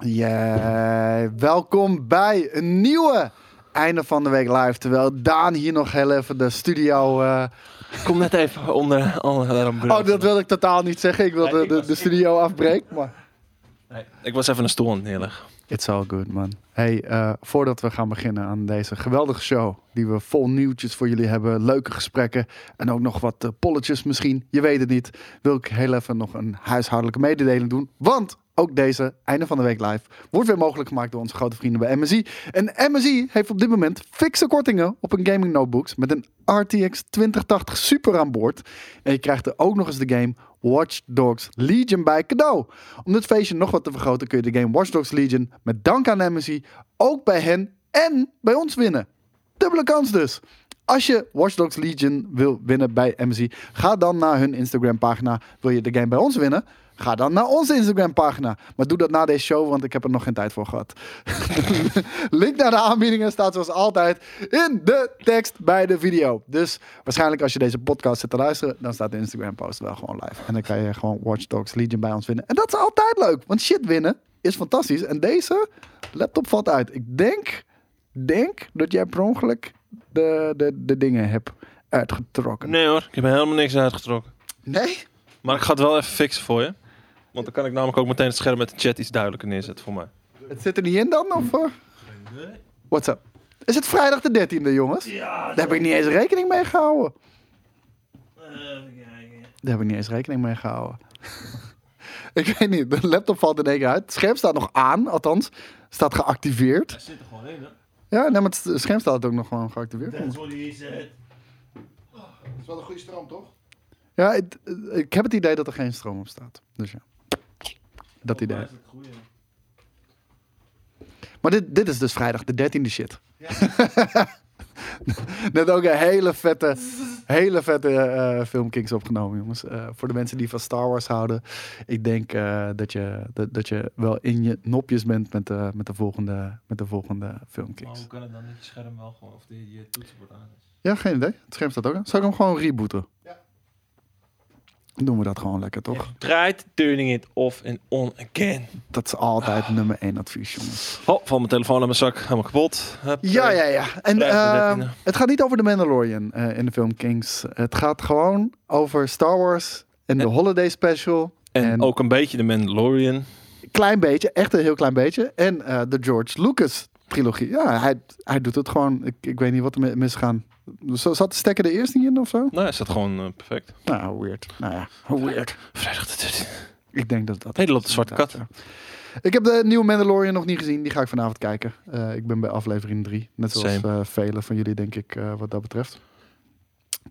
Ja, welkom bij een nieuwe einde van de week live. Terwijl Daan hier nog heel even de studio. eh, Kom net even onder. onder Oh, dat wilde ik totaal niet zeggen. Ik wilde Nee, de, de studio afbreken. Maar Nee, ik was even een stoel aan het neerleggen. it's all good, man. Hey, eh, voordat we gaan beginnen aan deze geweldige show, die we vol nieuwtjes voor jullie hebben, leuke gesprekken en ook nog wat eh, polletjes misschien, je weet het niet, wil ik heel even nog een huishoudelijke mededeling doen. Want ook deze einde van de week live wordt weer mogelijk gemaakt door onze grote vrienden bij MSI. En MSI heeft op dit moment fikse kortingen op een gaming notebooks met een RTX 2080 Super aan boord. En je krijgt er ook nog eens de game Watch Dogs Legion bij cadeau. Om dit feestje nog wat te vergroten kun je de game Watch Dogs Legion met dank aan MSI ook bij hen en bij ons winnen. Dubbele kans dus. Als je Watch Dogs Legion wil winnen bij MSI, ga dan naar hun Instagram pagina. Wil je de game bij ons winnen? Ga dan naar onze Instagram pagina. Maar doe dat na deze show, want ik heb er nog geen tijd voor gehad. Link naar de aanbiedingen staat zoals altijd in de tekst bij de video. Dus waarschijnlijk als je deze podcast zit te luisteren, dan staat de Instagram post wel gewoon live. En dan kan je gewoon Watch Dogs Legion bij ons winnen. En dat is altijd leuk, want shit winnen is fantastisch. En deze laptop valt uit. Ik denk, denk dat jij per ongeluk de, de, de dingen hebt uitgetrokken. Nee hoor, ik heb helemaal niks uitgetrokken. Nee? Maar ik ga het wel even fixen voor je. Want dan kan ik namelijk ook meteen het scherm met de chat iets duidelijker neerzetten voor mij. Het zit er niet in dan? Of, uh? What's up? Is het vrijdag de 13e, jongens? Ja, Daar heb ik niet eens rekening mee gehouden. even kijken. Daar heb ik niet eens rekening mee gehouden. ik weet niet, de laptop valt in één keer uit. Het scherm staat nog aan, althans. Staat geactiveerd. Hij zit er gewoon in, hè? Ja, nee, maar het scherm staat ook nog gewoon geactiveerd. That's what he said. Dat is wel een goede stroom, toch? Ja, ik, ik heb het idee dat er geen stroom op staat. Dus ja. Dat idee. Maar dit, dit is dus vrijdag de 13e shit. Net ook een hele vette, hele vette eh filmkings opgenomen, jongens. Eh, voor de mensen die van Star Wars houden. Ik denk eh, dat, je, dat, dat je wel in je nopjes bent met de, met de volgende, met de volgende Maar filmkings. hoe kan het dan dat je scherm wel gewoon, of die, je toetsenbord aan is? Ja, geen idee. Het scherm staat ook aan. Zal ik hem gewoon rebooten? Ja. Doen we dat gewoon lekker, toch? Draait turning it off and on again. Dat is altijd nummer 1 advies, jongens. Oh, val mijn telefoon uit mijn zak, helemaal kapot. Hup, Ja, ja, ja. En ehm, 13e. het gaat niet over de Mandalorian eh, in de film Kings. Het gaat gewoon over Star Wars en de Holiday Special. En, En- ook een beetje de Mandalorian. Klein beetje, echt een heel klein beetje. En eh, de George Lucas trilogie. Ja, hij, hij doet het gewoon. Ik, ik weet niet wat er mi- misgaan. Zat de stekker er eerst niet in of zo? Nou, is dat gewoon eh, perfect. Nou, weird. Nou ja, weird. Vrijdag de 13e. Ik denk dat dat... Hey, er loopt een zwarte kat. Ik heb de nieuwe Mandalorian nog niet gezien. Die ga ik vanavond kijken. Eh, ik ben bij aflevering 3. Net zoals eh, velen van jullie, denk ik, eh, wat dat betreft.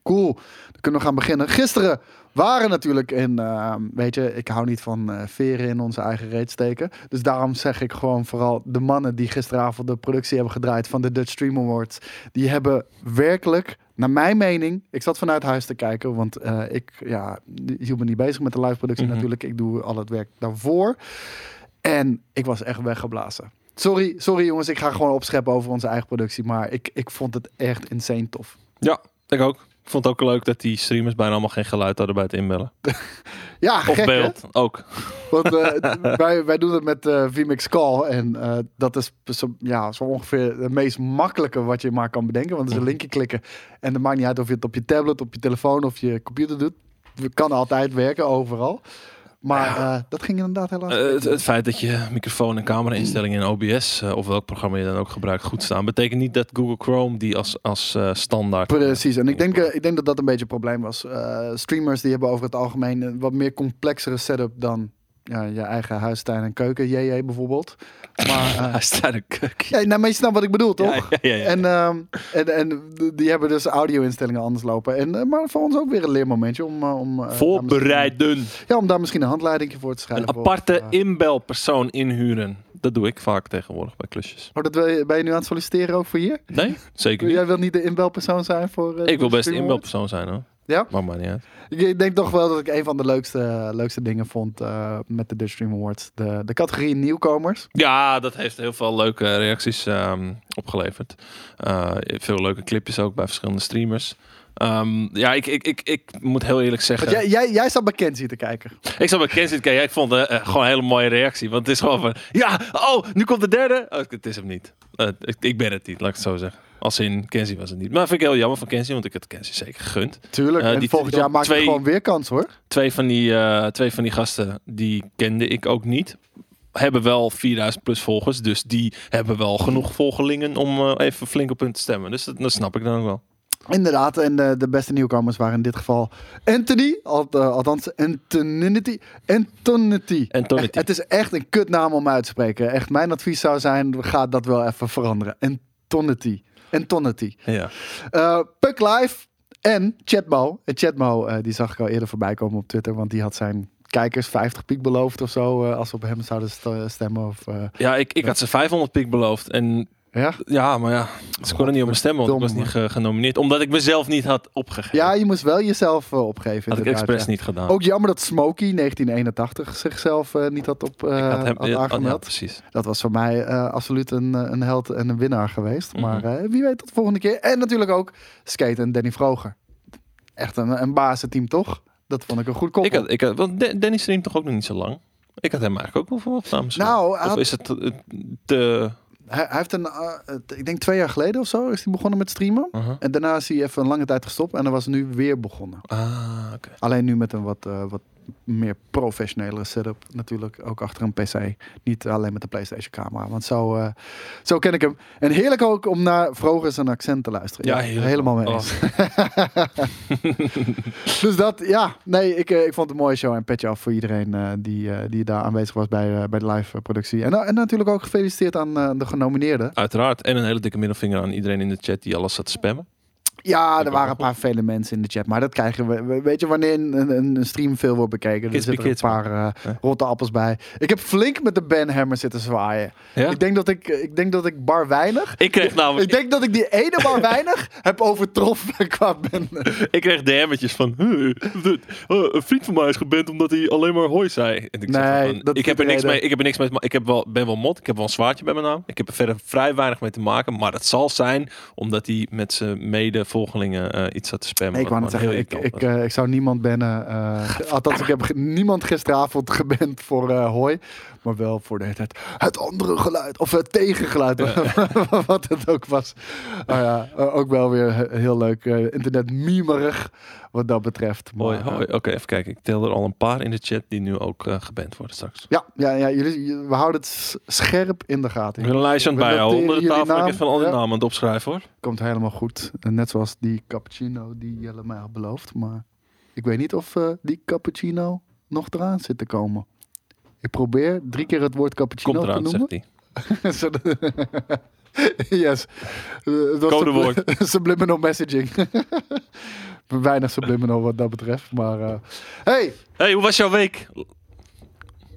Cool. Dan kunnen we gaan beginnen. Gisteren waren natuurlijk in... eh, weet je, ik hou niet van eh, veren in onze eigen reet steken. Dus daarom zeg ik gewoon vooral... de mannen die gisteravond de productie hebben gedraaid... van de Dutch Stream Awards... die hebben werkelijk, naar mijn mening... ik zat vanuit huis te kijken... want eh, ik ja, hield me niet bezig met de live productie Mhm. natuurlijk. Ik doe al het werk daarvoor. En ik was echt weggeblazen. Sorry, sorry jongens, ik ga gewoon opscheppen over onze eigen productie. Maar ik, ik vond het echt insane tof. Ja, ik ook. Ik vond het ook leuk dat die streamers bijna allemaal geen geluid hadden bij het inbellen. Ja, Of gek hè? beeld, ook. Want eh, wij, wij doen het met eh vMix Call. En eh, dat is zo, ja, zo ongeveer het meest makkelijke wat je maar kan bedenken. Want het is een linkje klikken. En het maakt niet uit of je het op je tablet, op je telefoon of je computer doet. Het kan altijd werken, overal. Maar eh, dat ging inderdaad helaas. Eh, het, het feit dat je microfoon en camera instellingen in OBS, eh, of welk programma je dan ook gebruikt, goed staan, betekent niet dat Google Chrome die als, als eh, standaard... Precies, en ik denk, ik denk dat dat een beetje een probleem was. Streamers die hebben over het algemeen een wat meer complexere setup dan ja, je eigen huistuin en keuken, JJ bijvoorbeeld. Maar, staat een keuken. ja, nou, maar je snapt wat ik bedoel, toch? Ja, ja, ja, ja. En, ehm, en, en die hebben dus audio-instellingen anders lopen. En, eh, maar voor ons ook weer een leermomentje om, eh, om, Voorbereiden. ja, om daar misschien een handleiding voor te Een schrijven. aparte Of, eh, inbelpersoon inhuren. Dat doe ik vaak tegenwoordig bij klusjes. oh, dat wil je, ben je nu aan het solliciteren ook voor hier? Nee, zeker niet. Jij wilt niet de inbelpersoon zijn voor... Ik wil de best Stream inbelpersoon zijn hoor. Ja? Maakt maar niet uit. Ik, ik denk toch wel dat ik een van de leukste, leukste dingen vond eh, met de Dutch Stream Awards. De, de categorie nieuwkomers. Ja, dat heeft heel veel leuke reacties ehm, opgeleverd. Eh, veel leuke clipjes ook bij verschillende streamers. Ehm, ja, ik, ik, ik, ik moet heel eerlijk zeggen. Jij, jij, jij zat bij Kenzie te kijken. Ik zat bij Kenzie kijken. Ik vond het gewoon een hele mooie reactie. Want het is gewoon van... Ja, oh, nu komt de derde. Oh, het is hem niet. Uh, ik, ik, ben het niet, laat ik het zo zeggen. Als in Kenzie was het niet. Maar vind ik heel jammer van Kenzie, want ik had Kenzie zeker gegund. Tuurlijk, uh, die volgend jaar maakt twee, gewoon weer kans hoor. Twee van, die, uh, twee van die gasten, die kende ik ook niet. Hebben wel 4000 plus volgers, dus die hebben wel genoeg volgelingen om even flink op hun te stemmen. Dus dat, dat snap ik dan ook wel. Inderdaad, en de, de, beste nieuwkomers waren in dit geval Anthony, uh, althans Antonity. Antonity. Antonity. Het is echt een kutnaam om uit te spreken. Echt, mijn advies zou zijn, ga dat wel even veranderen. Antonity. Antonity. Ja. Uh, Puck Live en Chatmo. En Chatmo, uh, die zag ik al eerder voorbij komen op Twitter, want die had zijn kijkers 50 piek beloofd of zo, als we op hem zouden stemmen. Of, ja, ik, ik had ze 500 piek beloofd en ja? Ja, maar ja, ze konden niet op mijn stemmen, want ik was niet ge genomineerd. Omdat ik mezelf niet had opgegeven. Ja, je moest wel jezelf uh, opgeven. Had ik expres niet gedaan. Ook jammer dat Smokey 1981 zichzelf uh, niet had op had hem, had aangemeld. Ja, precies. Dat was voor mij absoluut een, een held en een winnaar geweest. Mhm. Maar wie weet tot de volgende keer. En natuurlijk ook Skate en Danny Vroger. Echt een, een bazenteam, toch? Dat vond ik een goed koppel. Ik had, ik had, want Danny streamt toch ook nog niet zo lang? Ik had hem eigenlijk ook wel wat namens. Nou, of is het te hij, hij, heeft een, uh, ik denk twee jaar geleden of zo is hij begonnen met streamen. Uh -huh. En daarna is hij even een lange tijd gestopt en dan was nu weer begonnen. Ah, okay. Alleen nu met een wat, uh, wat meer professionele setup natuurlijk. Ook achter een PC. Niet alleen met de PlayStation camera. Want zo, uh, zo ken ik hem. En heerlijk ook om naar Vroger zijn accent te luisteren. Ja, ja helemaal mee eens. Oh. dus dat, ja. Nee, ik, ik vond het een mooie show. En petje af voor iedereen uh, die, die daar aanwezig was bij, bij de live productie. En, en natuurlijk ook gefeliciteerd aan de genomineerden. Uiteraard. En een hele dikke middelvinger aan iedereen in de chat die alles zat te spammen. Ja, er waren een paar vele mensen in de chat. Maar dat krijgen we. Weet je, wanneer een, een, stream veel wordt bekeken, er zitten een paar uh, rotte appels bij. Ik heb flink met de Ben Hammer zitten zwaaien. Ja? Ik, denk dat ik, ik denk dat ik bar weinig. Ik kreeg namelijk. ik denk dat ik die ene bar weinig heb overtroffen qua Ben. ik kreeg DM'tjes van. Hey, een vriend van mij is geband omdat hij alleen maar hoi zei. En ik, nee, van, ik heb er niks mee. Ik heb er niks mee. Ik heb wel, ben wel mot. Ik heb wel een zwaardje bij mijn naam. Ik heb er verder vrij weinig mee te maken. Maar het zal zijn omdat hij met zijn mede volgelingen uh, iets zat te spammen. Ik wou net zeggen, ik, ik, uh, ik zou niemand bannen. Uh, althans, ik heb niemand gisteravond geband voor hoi. Maar wel voor de hele tijd het andere geluid. Of het tegengeluid. Ja. wat het ook was. Nou ja, ook wel weer heel leuk. internet memerig wat dat betreft. Maar, Oké, okay, even kijken. Ik tel er al een paar in de chat die nu ook geband worden straks. Ja, ja, ja jullie, we houden het scherp in de gaten. Ik een lijstje aan het bijhouden. Onder de tafel ik van al die ja. namen aan het opschrijven hoor. Komt helemaal goed. Net zoals die cappuccino die Jelle mij had beloofd. Maar ik weet niet of uh, die cappuccino nog eraan zit te komen. Ik probeer drie keer het woord cappuccino Komt eraan, te noemen. Zegt hij. yes. Codewoord. Subliminal messaging. Weinig subliminal wat dat betreft. Maar uh, hey. Hey, hoe was jouw week?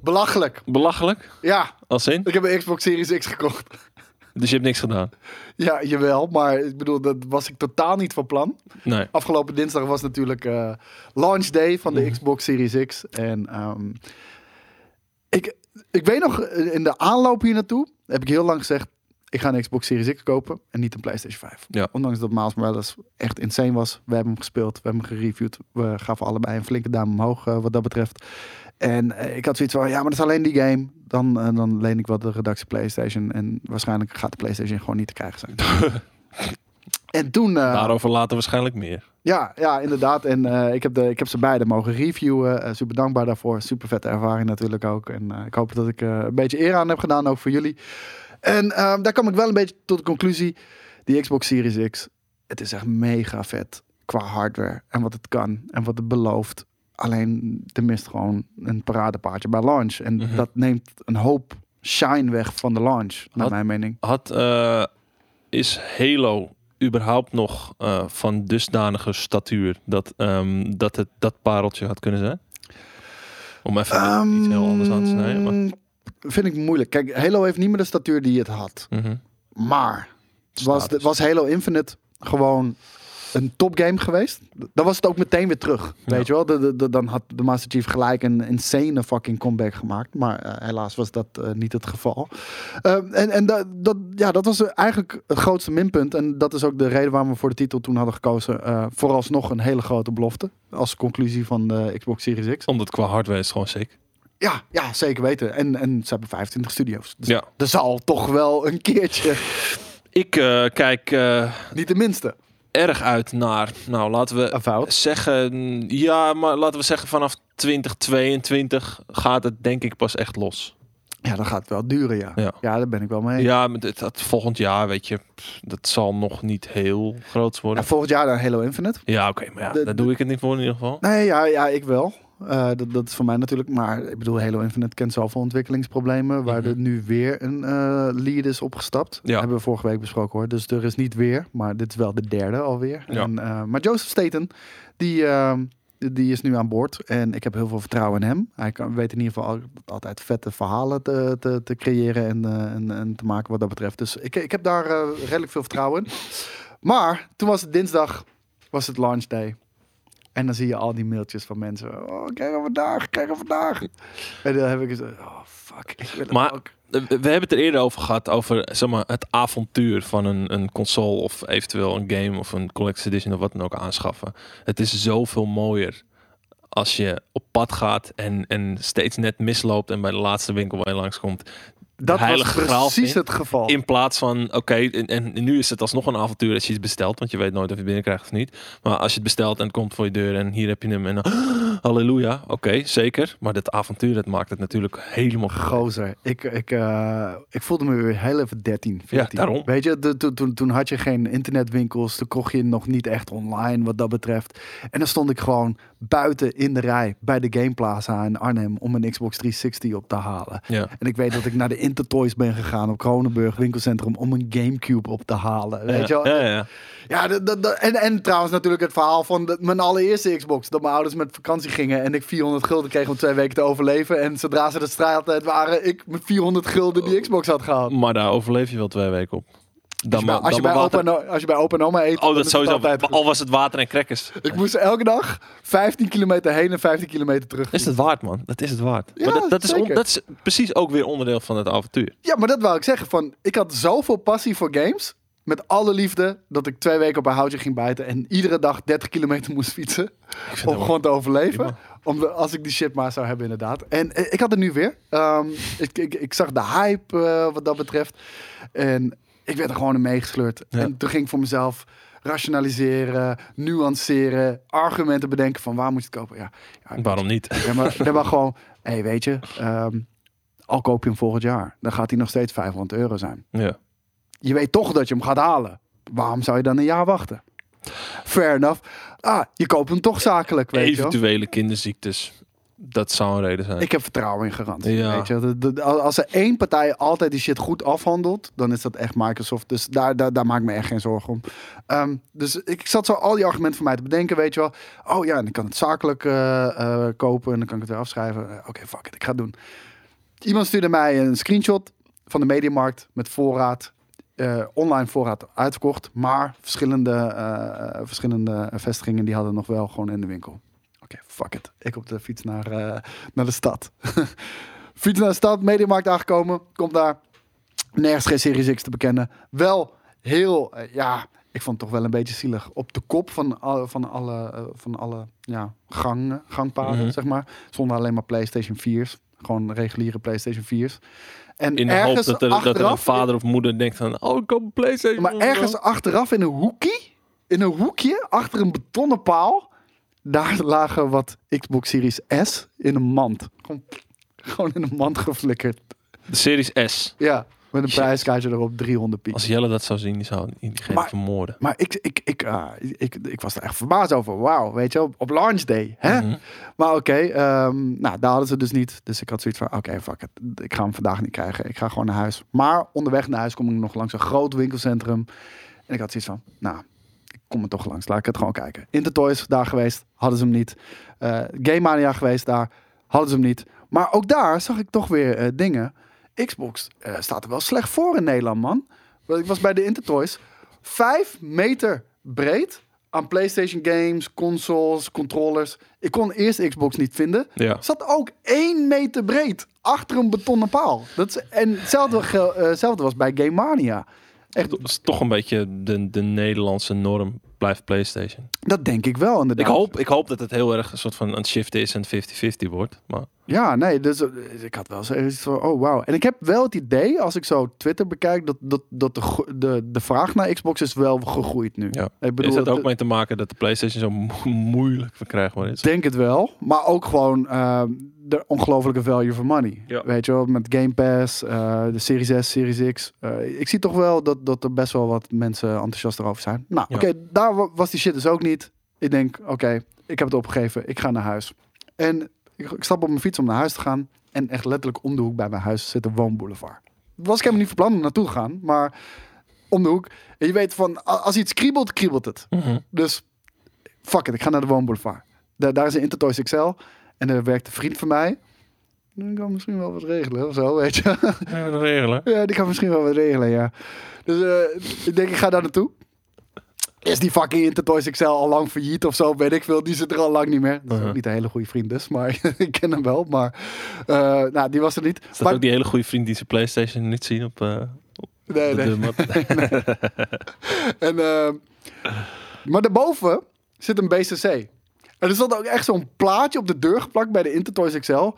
Belachelijk. Belachelijk? Ja. Als in? Ik heb een Xbox Series X gekocht. Dus je hebt niks gedaan? Ja, jawel. Maar ik bedoel, dat was ik totaal niet van plan. Nee. Afgelopen dinsdag was natuurlijk uh, launch day van de mm. Xbox Series X. En um, ik, ik weet nog, in de aanloop hier naartoe heb ik heel lang gezegd... ik ga een Xbox Series X kopen en niet een PlayStation 5. Ja. Ondanks dat Miles Morales echt insane was. We hebben hem gespeeld, we hebben hem gereviewd. We gaven allebei een flinke duim omhoog uh, wat dat betreft. En uh, ik had zoiets van, ja, maar dat is alleen die game. Dan, uh, dan leen ik wat de redactie PlayStation. En waarschijnlijk gaat de PlayStation gewoon niet te krijgen zijn. en toen... Daarover later waarschijnlijk meer. Ja, ja inderdaad. En uh, ik, heb de, ik heb ze beide mogen reviewen. Uh, super dankbaar daarvoor. Super vette ervaring natuurlijk ook. En uh, ik hoop dat ik een beetje eer aan heb gedaan, ook voor jullie. En daar kom ik wel een beetje tot de conclusie. Die Xbox Series X, het is echt mega vet qua hardware. En wat het kan en wat het belooft. Alleen, er mist gewoon een paradepaardje bij launch. En mm -hmm. dat neemt een hoop shine weg van de launch, naar had, mijn mening. Had, is Halo überhaupt nog uh, van dusdanige statuur dat, um, dat het dat pareltje had kunnen zijn? Om even um, iets heel anders aan te snijden. Maar... Vind ik moeilijk. Kijk, Halo heeft niet meer de statuur die het had. Mm -hmm. Maar was, de, was Halo Infinite gewoon een topgame geweest, dan was het ook meteen weer terug. Ja. Weet je wel? De, de, de- dan had de Master Chief gelijk een insane fucking comeback gemaakt. Maar eh, helaas was dat eh, niet het geval. Eh, en en dat, dat, ja, dat was eigenlijk het grootste minpunt. En dat is ook de reden waarom we voor de titel toen hadden gekozen. Eh, vooralsnog een hele grote belofte. Als conclusie van de Xbox Series X. Omdat qua hardware is gewoon sick. Ja, ja zeker weten. En, en ze hebben 25 studio's. Dus Ja. er zal toch wel een keertje, Ik kijk niet de minste, erg uit naar, nou laten we zeggen, ja, maar laten we zeggen vanaf 2022 gaat het denk ik pas echt los. Ja, dan gaat het wel duren, ja. Ja. Ja, daar ben ik wel mee. Ja, maar dit, dat volgend jaar, weet je, dat zal nog niet heel groot worden. En volgend jaar dan Halo Infinite. Ja, oké, maar ja, De- daar de- doe ik het niet voor in ieder geval. Nee, ja, ja ik wel. Eh, dat, dat is voor mij natuurlijk. Maar ik bedoel, Halo Infinite kent zoveel ontwikkelingsproblemen. Waar Mhm. er nu weer een eh, lead is opgestapt. Ja. Hebben we vorige week besproken hoor. Dus er is niet weer. Maar dit is wel de derde alweer. Ja. En, eh, maar Joseph Staten, die, eh, die is nu aan boord. En ik heb heel veel vertrouwen in hem. Hij kan, weet in ieder geval al- altijd vette verhalen te, te, te creëren en, en, en te maken wat dat betreft. Dus ik, ik heb daar redelijk veel vertrouwen in. Maar toen was het dinsdag, was het launch day. En dan zie je al die mailtjes van mensen. Oh, kijk hem vandaag, kijk hem vandaag. En dan heb ik gezegd, oh fuck, ik wil het Maar- ook. We we hebben het er eerder over gehad, over zeg maar, het avontuur van een, een console of eventueel een game of een collector's edition of wat dan ook aanschaffen. Het is zoveel mooier als je op pad gaat en, en steeds net misloopt en bij de laatste winkel waar je langskomt. Dat was graal precies het geval. In plaats van, oké, en, en nu is het alsnog een avontuur als je het bestelt, want je weet nooit of je het binnenkrijgt of niet. Maar als je het bestelt en het komt voor je deur en hier heb je hem en dan, halleluja, oké, zeker. Maar dat avontuur, dat maakt het natuurlijk helemaal Gozer, ik, ik, eh, ik voelde me weer heel even 13, 14. daarom. Weet je, de- toen- toen, toen had je geen internetwinkels, toen kocht je nog niet echt online wat dat betreft. En dan stond ik gewoon buiten in de rij bij de Game Plaza in Arnhem om een Xbox 360 op te halen. Ja. En ik weet dat ik naar de Intertoys ben gegaan op Kronenburg winkelcentrum om een Gamecube op te halen. Weet je wel? ja, ja, ja. Ja, dat, dat, dat- en, en trouwens natuurlijk het verhaal van de- mijn allereerste Xbox. Dat mijn ouders met vakantie gingen en ik 400 gulden kreeg om twee weken te overleven. En zodra ze de strijd uit waren, ik met 400 gulden die Xbox had gehaald. Maar daar overleef je wel twee weken op. Als Dan je, bij, maar, als, je bij maar opa water. en, o- als je bij opa en oma eet, Oh, dat sowieso. altijd. Al was het water en crackers. Ik moest elke dag 15 kilometer heen en 15 kilometer terug. Is het waard, man? Dat is het waard. Ja, maar dat, dat, is on- dat is precies ook weer onderdeel van het avontuur. Ja, maar dat wou ik zeggen. Van, ik had zoveel passie voor games. Met alle liefde dat ik twee weken op een houtje ging bijten. En iedere dag 30 kilometer moest fietsen. Om gewoon te overleven. prima. Om de, als ik die shit maar zou hebben, inderdaad. En eh, ik had het nu weer. Ehm, ik, ik, ik zag de hype eh, wat dat betreft. En ik werd er gewoon in meegesleurd. Ja. En toen ging ik voor mezelf rationaliseren, nuanceren, argumenten bedenken van waar moet je het kopen. Ja, ja, Waarom niet? ja, maar, gewoon, hé, hey, weet je, ehm, al koop je hem volgend jaar, dan gaat hij nog steeds 500 euro zijn. Ja. Je weet toch dat je hem gaat halen. Waarom zou je dan een jaar wachten? Fair enough. Ah, je koopt hem toch zakelijk, weet je. Eventuele kinderziektes. Dat zou een reden zijn. Ik heb vertrouwen in garantie. Ja. Weet je? De- de- de- als er één partij altijd die shit goed afhandelt, dan is dat echt Microsoft. Dus daar, daar, daar maak ik me echt geen zorgen om. Ehm, dus ik, zat zo al die argumenten voor mij te bedenken, weet je wel. Oh ja, en ik kan het zakelijk eh, eh, kopen en dan kan ik het weer afschrijven. Eh, Oké, fuck it, ik ga het doen. Iemand stuurde mij een screenshot van de mediamarkt met voorraad. online voorraad uitverkocht, maar verschillende, verschillende vestigingen die hadden nog wel gewoon in de winkel. Fuck it. Ik op de fiets naar, eh, naar de stad. fiets naar de stad, Mediamarkt aangekomen. Komt daar. Nergens geen Series X te bekennen. Wel heel, eh, ja, ik vond het toch wel een beetje zielig. Op de kop van, al, van alle, eh, van alle ja, gangen, gangpaden, Mhm. zeg maar. Stonden alleen maar PlayStation 4's. Gewoon reguliere PlayStation 4's. En in de hoop ergens dat er, dat er een achteraf- vader of moeder denkt van... Oh, ik een Playstation. maar ergens achteraf in een hoekje, in een hoekje, achter een betonnen paal, daar lagen wat Xbox Series S in een mand. Gewoon, gewoon in een mand geflikkerd. De Series S. Ja, met een Shit. prijskaartje erop, 300 piek. Als Jelle dat zou zien, die zou diegene Maar- vermoorden. Maar ik, ik, ik, ah, ik, ik was er echt verbaasd over. Wauw, weet je wel, op launch day. Hè? Mhm. Maar oké, ehm, nou, daar hadden ze dus niet. Dus ik had zoiets van, oké, fuck it. Ik ga hem vandaag niet krijgen. Ik ga gewoon naar huis. Maar onderweg naar huis kom ik nog langs een groot winkelcentrum. En ik had zoiets van, nou, kom er toch langs. Laat ik het gewoon kijken. Intertoys, daar geweest, hadden ze hem niet. Eh Game Mania geweest, daar hadden ze hem niet. Maar ook daar zag ik toch weer eh, dingen. Xbox eh, staat er wel slecht voor in Nederland, man. Ik was bij de Intertoys. Vijf meter breed aan PlayStation games, consoles, controllers. Ik kon eerst Xbox niet vinden. Ja. Zat ook één meter breed achter een betonnen paal. Dat is, en hetzelfde, eh, hetzelfde was bij Game Mania. Echt, Dat is toch een beetje de, de Nederlandse norm blijft PlayStation. dat denk ik wel inderdaad. Ik hoop, ik hoop dat het heel erg een soort van een shift is en 50-50 wordt. Maar Ja, nee, dus eh, ik had wel zoiets van, oh wauw. En ik heb wel het idee, als ik zo Twitter bekijk, dat, dat, dat de, de, de vraag naar Xbox is wel gegroeid nu. ja. Ik bedoel, is dat het- ook mee te maken dat de PlayStation zo mo- moeilijk verkrijgbaar is? Ik denk het wel, maar ook gewoon eh, de ongelofelijke value for money. Ja. Weet je wel, met Game Pass, eh, de Series S, Series X. Eh, ik zie toch wel dat, dat er best wel wat mensen enthousiast erover zijn. Nou, Ja. oké, daar wa- was die shit dus ook niet. Ik denk, oké, ik heb het opgegeven, ik ga naar huis. En ik, ik stap op mijn fiets om naar huis te gaan. En echt letterlijk om de hoek bij mijn huis zit de woonboulevard. Was ik helemaal niet van plan om naartoe te gaan, maar om de hoek. En je weet van, als iets kriebelt, kriebelt het. Mhm. Dus fuck it, ik ga naar de woonboulevard. Daar, daar is een Intertoys XL. En daar werkt een vriend van mij. Die kan misschien wel wat regelen of zo, weet je. Ja, regelen. ja, die kan misschien wel wat regelen, ja. Dus eh, ik denk, ik ga daar naartoe. Is die fucking Intertoys XL al lang failliet of zo, weet ik veel. Die zit er al lang niet meer. Dat is ook Uh-huh. niet een hele goede vriend dus, maar ik ken hem wel. Maar uh, nou, die was er niet. Is dat Maar- ook die hele goede vriend die zijn PlayStation niet zien op, eh op nee, de nee. En, eh, maar daarboven zit een BCC. En er stond ook echt zo'n plaatje op de deur geplakt bij de Intertoys XL.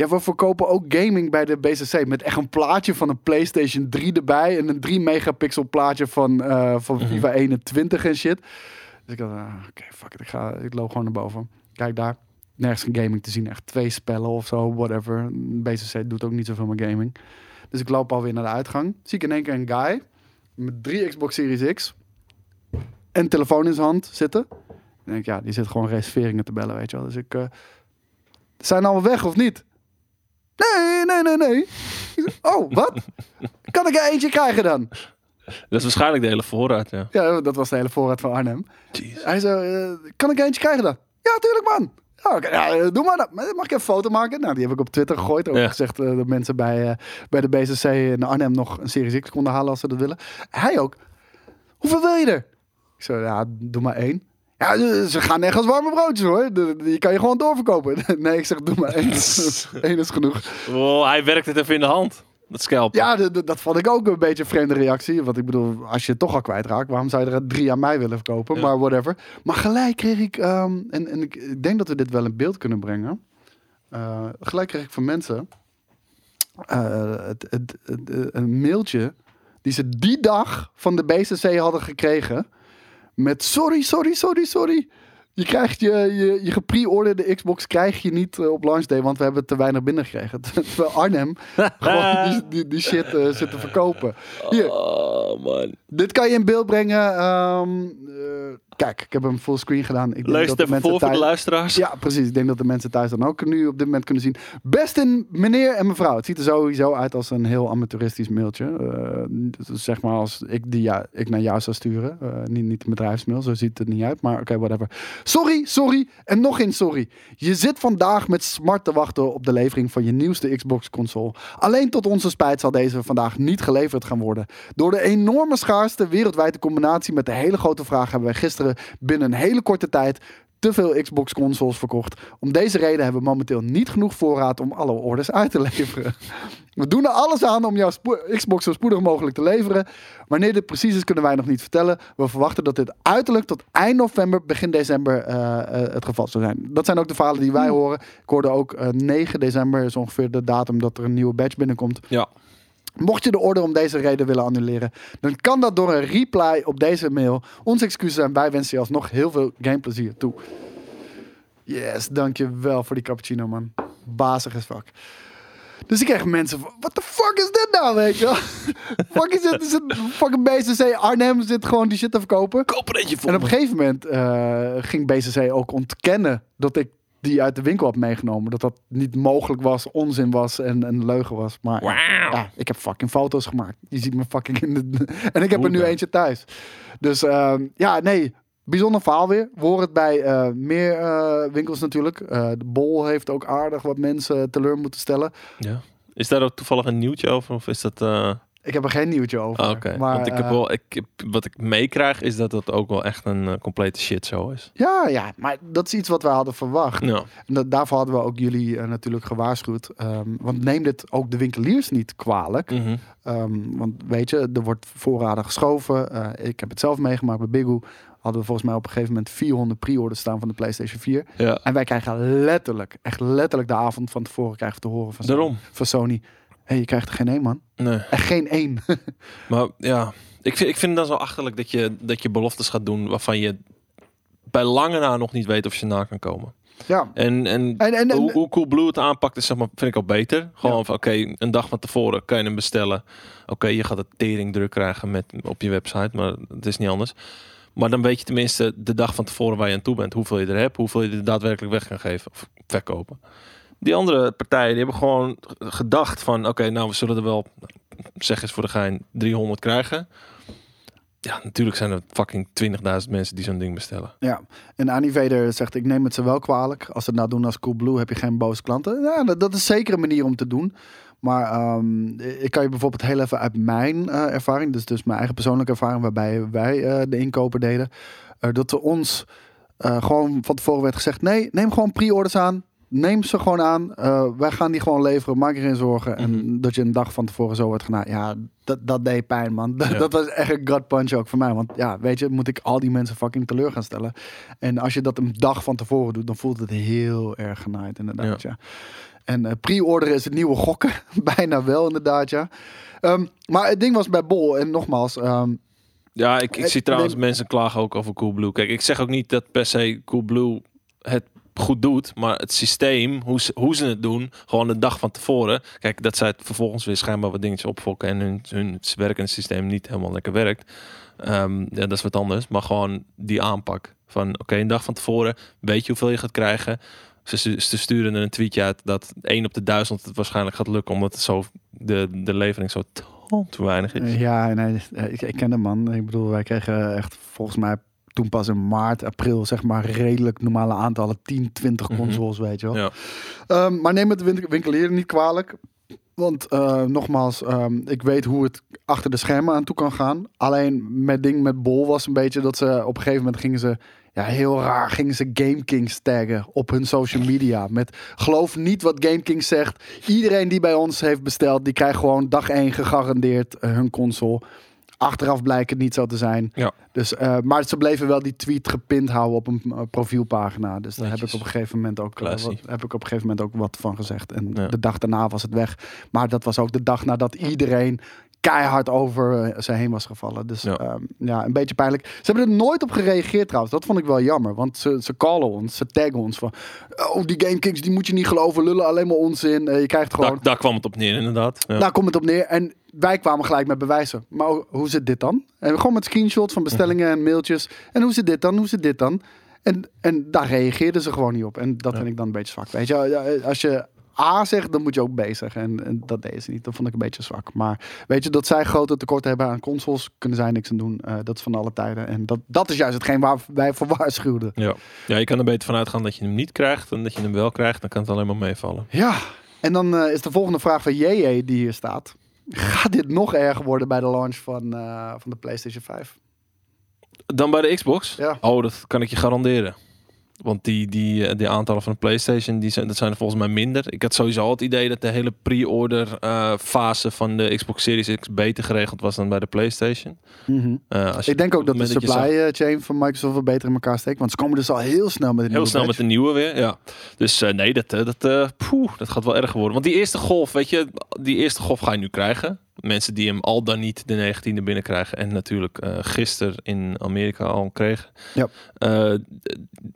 Ja, we verkopen ook gaming bij de BCC. Met echt een plaatje van een PlayStation 3 erbij. En een 3 megapixel plaatje van, eh, van FIFA 21 en shit. Dus ik dacht, ah, oké, fuck it. Ik, ga, ik loop gewoon naar boven. Kijk daar. Nergens geen gaming te zien. Echt twee spellen of zo, whatever. BCC doet ook niet zoveel met gaming. Dus ik loop alweer naar de uitgang. Zie ik in één keer een guy met drie Xbox Series X en telefoon in zijn hand zitten. En denk ik, ja, die zit gewoon reserveringen te bellen, weet je wel. Dus ik, eh, zijn allemaal weg of niet? Nee, nee, nee, nee. Oh, wat? Kan ik er eentje krijgen dan? Dat is waarschijnlijk de hele voorraad, ja. Ja, dat was de hele voorraad van Arnhem. Jeez. Hij zei, eh, kan ik er eentje krijgen dan? Ja, tuurlijk man. Ja, eh, doe maar. Maar Mag ik een foto maken? Nou, die heb ik op Twitter gegooid. Ook Ja. gezegd eh, dat mensen bij, bij de BCC in Arnhem nog een Series X konden halen als ze dat willen. Hij ook. Hoeveel wil je er? Ik zei, ja, doe maar één. Ja, eh, ze gaan echt als warme broodjes hoor. Die kan je gewoon doorverkopen. Nee, ik zeg, doe maar één. Eén is genoeg. Oh, hij werkt het even in de hand. Dat scalp. Ja, dat vond ik ook een beetje een vreemde reactie. Want ik bedoel, als je het toch al kwijtraakt, waarom zou je er drie aan mij willen verkopen? Ja. Maar whatever. Maar gelijk kreeg ik, ehm, en, en ik, ik denk dat we dit wel in beeld kunnen brengen. Eh, gelijk kreeg ik van mensen eh, het, het, het- een mailtje die ze die dag van de BCC hadden gekregen. Met sorry, sorry, sorry, sorry. Je krijgt je, je, je gepre-orderde Xbox krijg je niet eh, op launch day, want we hebben te weinig binnengekregen. Terwijl Arnhem gewoon die, die, die shit eh, zit te verkopen. Hier, Oh, man. dit kan je in beeld brengen. ehm, eh, kijk, ik heb hem fullscreen gedaan. Ik denk Lees dat de voor voor de thuis- luisteraars. ja, precies. Ik denk dat de mensen thuis dan ook nu op dit moment kunnen zien. Best in meneer en mevrouw. Het ziet er sowieso uit als een heel amateuristisch mailtje. Eh, dus zeg maar als ik die ja, ik naar jou zou sturen. Eh, niet, niet een bedrijfsmail, zo ziet het niet uit. Maar oké, whatever. Sorry, sorry en nog eens sorry. Je zit vandaag met smart te wachten op de levering van je nieuwste Xbox console. Alleen tot onze spijt zal deze vandaag niet geleverd gaan worden. Door de enorme schaarste wereldwijd in combinatie met de hele grote vraag hebben wij gisteren binnen een hele korte tijd te veel Xbox consoles verkocht. Om deze reden hebben we momenteel niet genoeg voorraad om alle orders uit te leveren. We doen er alles aan om jouw Xbox zo spoedig mogelijk te leveren. Wanneer dit precies is, kunnen wij nog niet vertellen. We verwachten dat dit uiterlijk tot eind november, begin december eh, eh, het geval zal zijn. Dat zijn ook de verhalen die wij horen. Ik hoorde ook eh, 9 december is ongeveer de datum dat er een nieuwe batch binnenkomt. Ja. Mocht je de order om deze reden willen annuleren, dan kan dat door een reply op deze mail. Onze excuses en wij wensen je alsnog heel veel gameplezier toe. Yes, dankjewel voor die cappuccino, man. Bazig as fuck. Dus ik kreeg mensen van, what the fuck is dit nou, weet je wel? fuck is dit? Is het fucking BCC Arnhem zit gewoon die shit te verkopen? Koop eentje voor En op een gegeven moment eh, ging BCC ook ontkennen dat ik die uit de winkel had meegenomen. Dat dat niet mogelijk was, onzin was en een leugen was. Maar ja, ik heb fucking foto's gemaakt. Je ziet me fucking in de... En ik heb er nu eentje thuis. Dus ehm, ja, nee, bijzonder verhaal weer. We horen het bij eh, meer eh, winkels natuurlijk. Eh, de Bol heeft ook aardig wat mensen teleur moeten stellen. Ja. Is daar ook toevallig een nieuwtje over? Of is dat... Ik heb er geen nieuwtje over. Ah, Oké, maar, want ik heb eh, wel, ik heb, wat ik meekrijg is dat het ook wel echt een eh, complete shitshow is. Ja, ja, maar dat is iets wat we hadden verwacht. Ja, En dat, daarvoor hadden we ook jullie eh, natuurlijk gewaarschuwd. Ehm, want neem dit ook de winkeliers niet kwalijk. Mhm. Ehm, want weet je, er wordt voorraden geschoven. Ik heb het zelf meegemaakt bij Bigu. Hadden we volgens mij op een gegeven moment 400 pre-orders staan van de PlayStation 4. ja. En wij krijgen letterlijk, echt letterlijk de avond van tevoren krijgen we te horen van, daarom. van Sony. Hé, hey, je krijgt er geen één, man. Nee. Echt geen één. Maar ja, ik vind, ik vind het dan zo achterlijk dat je, dat je beloftes gaat doen waarvan je bij lange na nog niet weet of je na kan komen. ja. En, en, En, en, en- hoe, hoe Cool Blue het aanpakt is zeg maar, vind ik al beter. Gewoon Ja. van oké, een dag van tevoren kan je hem bestellen. Oké, je gaat het tering druk krijgen met, op je website, maar het is niet anders. Maar dan weet je tenminste de dag van tevoren waar je aan toe bent. Hoeveel je er hebt, hoeveel je er daadwerkelijk weg kan geven of verkopen. Die andere partijen die hebben gewoon gedacht van oké, nou we zullen er wel, zeg eens voor de gein, 300 krijgen. Ja, natuurlijk zijn er fucking 20.000 mensen die zo'n ding bestellen. Ja, en Annie Vader zegt, ik neem het ze wel kwalijk. Als ze het nou doen als Coolblue, heb je geen boze klanten. Ja, dat, is zeker een manier om te doen. Maar ehm, ik kan je bijvoorbeeld heel even uit mijn eh, ervaring, dus, dus mijn eigen persoonlijke ervaring, waarbij wij eh, de inkopen deden, eh, dat er ons gewoon van tevoren werd gezegd, nee, neem gewoon pre-orders aan. Neem ze gewoon aan. Eh, wij gaan die gewoon leveren. Maak je geen zorgen. Mhm. En dat je een dag van tevoren zo wordt gedaan. Ja, dat, dat deed pijn, man. Dat, Ja. dat was echt een gut punch ook voor mij. Want ja, weet je, moet ik al die mensen fucking teleur gaan stellen. En als je dat een dag van tevoren doet, dan voelt het heel erg genaaid, inderdaad. Ja. En eh, pre-orderen is het nieuwe gokken. Bijna wel, inderdaad, ja. Ehm, maar het ding was bij Bol, en nogmaals, ehm, Ja, ik, ik zie trouwens neem- mensen klagen ook over Coolblue. Kijk, ik zeg ook niet dat per se Coolblue het goed doet, maar het systeem, hoe ze, hoe ze het doen, gewoon de dag van tevoren. Kijk, dat zij het vervolgens weer schijnbaar wat dingetjes opfokken en hun, hun werkende systeem niet helemaal lekker werkt. Ehm, ja, dat is wat anders. Maar gewoon die aanpak van, oké, een dag van tevoren weet je hoeveel je gaat krijgen. Ze, sturen er een tweetje uit dat 1 op de duizend het waarschijnlijk gaat lukken, omdat zo de, de levering zo te weinig is. Ja, nee, ik, ik ken de man. Ik bedoel, wij kregen echt volgens mij toen pas in maart, april, zeg maar, redelijk normale aantallen. 10, 20 Mhm. consoles, weet je wel. Ja. Ehm, maar neem het win- winkelier niet kwalijk. Want eh, nogmaals, ehm, ik weet hoe het achter de schermen aan toe kan gaan. Alleen met ding met Bol was een beetje dat ze op een gegeven moment gingen ze ja, heel raar gingen ze Game Kings taggen op hun social media. Met geloof niet wat Game Kings zegt. Iedereen die bij ons heeft besteld, die krijgt gewoon dag 1 gegarandeerd eh, hun console. Achteraf blijkt het niet zo te zijn. Ja. Dus, eh, maar ze bleven wel die tweet gepind houden op een eh, profielpagina. Dus daar heb ik op een gegeven moment ook, eh, wat, heb ik op een gegeven moment ook wat van gezegd. En Ja. de dag daarna was het weg. Maar dat was ook de dag nadat iedereen keihard over eh, ze heen was gevallen. Dus Ja. ja. ja, een beetje pijnlijk. Ze hebben er nooit op gereageerd trouwens. Dat vond ik wel jammer. Want ze, ze callen ons, ze taggen ons van... Oh, die GameKings, die moet je niet geloven. Lullen alleen maar onzin. Eh, je krijgt gewoon... Daar, daar kwam het op neer, inderdaad. Ja. Daar komt het op neer. En wij kwamen gelijk met bewijzen. Maar ho- hoe zit dit dan? En gewoon met screenshots van bestellingen en mailtjes. En hoe zit dit dan? Hoe zit dit dan? En, en daar reageerden ze gewoon niet op. En dat Ja. vind ik dan een beetje zwak. Weet je, als je A zegt, dan moet je ook B zeggen. En, en dat deden ze niet. Dat vond ik een beetje zwak. Maar weet je, dat zij grote tekorten hebben aan consoles, kunnen zij niks aan doen. Eh, dat is van alle tijden. En dat, dat is juist hetgeen waar wij voor waarschuwden. Ja. ja, je kan er beter van uitgaan dat je hem niet krijgt en dat je hem wel krijgt. Dan kan het alleen maar meevallen. Ja, en dan eh, is de volgende vraag van JJ die hier staat. Gaat dit nog erger worden bij de launch van, eh, van de PlayStation 5? Dan bij de Xbox? Ja. Oh, dat kan ik je garanderen. Want die, die, eh, die aantallen van de PlayStation, die zijn, dat zijn er volgens mij minder. Ik had sowieso al het idee dat de hele pre-order eh, fase van de Xbox Series X beter geregeld was dan bij de PlayStation. Eh, als je- Ik denk ook dat de zag- supply chain van Microsoft wel beter in elkaar steekt. Want ze komen dus al heel snel met Heel nieuwe snel met de nieuwe weer, ja. Dus nee, dat, dat, eh, poeh, dat gaat wel erg worden. Want die eerste golf, weet je, die eerste golf ga je nu krijgen. Mensen die hem al dan niet de 19e binnenkrijgen. En natuurlijk eh gisteren in Amerika al kregen. Ja. Eh,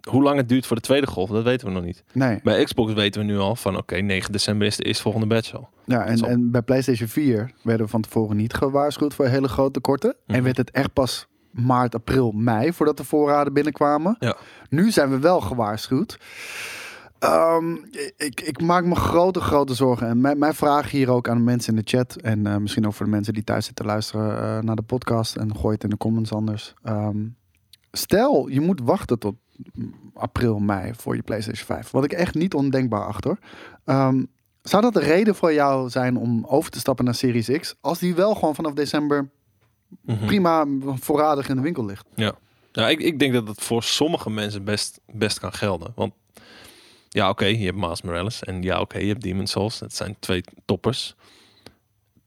hoe lang het duurt voor de tweede golf, dat weten we nog niet. Nee, Bij Xbox weten we nu al van oké, 9 december is de eerstvolgende batch al. ja, en, en bij PlayStation 4 werden we van tevoren niet gewaarschuwd voor hele grote tekorten. Mhm. En werd het echt pas maart, april, mei voordat de voorraden binnenkwamen. Ja. Nu zijn we wel gewaarschuwd. Ehm, ik, ik maak me grote, grote zorgen. En mijn, mijn vraag hier ook aan de mensen in de chat. En eh, misschien ook voor de mensen die thuis zitten luisteren eh, naar de podcast. En gooi het in de comments anders. Ehm, stel, je moet wachten tot april, mei voor je PlayStation 5. Wat ik echt niet ondenkbaar achter. Ehm, Zou dat de reden voor jou zijn om over te stappen naar Series X? Als die wel gewoon vanaf december Mhm. prima voorradig in de winkel ligt. Ja, ja ik, ik denk dat het voor sommige mensen best, best kan gelden. Want ja, oké, je hebt Miles Morales. En ja, oké, je hebt Demon's Souls. Dat zijn twee toppers.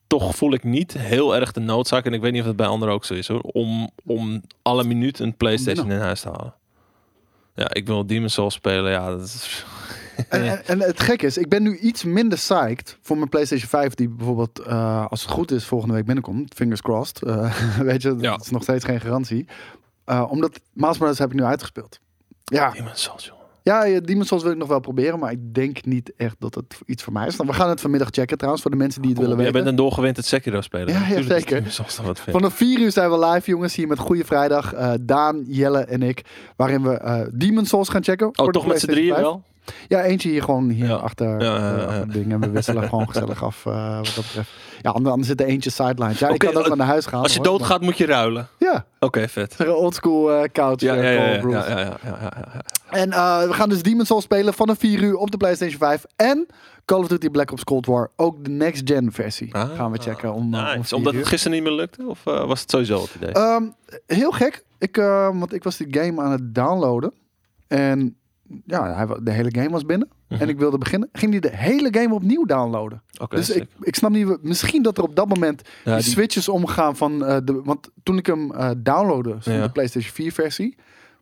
Toch voel ik niet heel erg de noodzaak, en ik weet niet of het bij anderen ook zo is hoor, om, om alle minuut een PlayStation in huis te halen. Ja, ik wil Demon's Souls spelen. Ja, dat is. En, en, en het gek is, ik ben nu iets minder psyched voor mijn PlayStation 5, die bijvoorbeeld, eh, als het goed is, volgende week binnenkomt. Fingers crossed. Eh, weet je, dat Ja. is nog steeds geen garantie. Eh, omdat Miles Morales heb ik nu uitgespeeld. Ja, Demon's Souls, joh. Ja, ja, Demon's Souls wil ik nog wel proberen, maar ik denk niet echt dat het iets voor mij is. Nou, we gaan het vanmiddag checken trouwens, voor de mensen die het willen Jij weten. bent een doorgewinterd Sekiro speler. Ja, zeker. Wat. Vanaf 4 uur zijn we live, jongens, hier met Goede Vrijdag. Eh, Daan, Jelle en ik. Waarin we eh Demon's Souls gaan checken. Oh, toch met z'n drieën 5. wel? Ja, eentje hier gewoon hier Ja. achter Ja, eh, achter ding. En we wisselen gewoon gezellig af eh, wat dat betreft. Ja, anders, zit er eentje sidelines. Ja, ik kan ook naar huis gaan. Als je doodgaat, moet je ruilen. maar- Ja, Oké, vet. een oldschool eh couch Ja, ja, ja, ja, ja. En we gaan dus Demon's Souls spelen vanaf 4 uur op de PlayStation 5. En Call of Duty Black Ops Cold War. Ook de next gen versie Ah, gaan we checken. Om, om Nice. 4 Omdat uur. het gisteren niet meer lukte? Of was het sowieso het idee? Ehm, heel gek. Ik, want ik was die game aan het downloaden. En ja, hij, de hele game was binnen. Mhm. En ik wilde beginnen. Ging hij de hele game opnieuw downloaden. Dus ik, ik snap niet. Misschien dat er op dat moment Ja, die die- switches omgaan van eh, de. Want toen ik hem eh downloadde, Ja. de PlayStation 4 versie.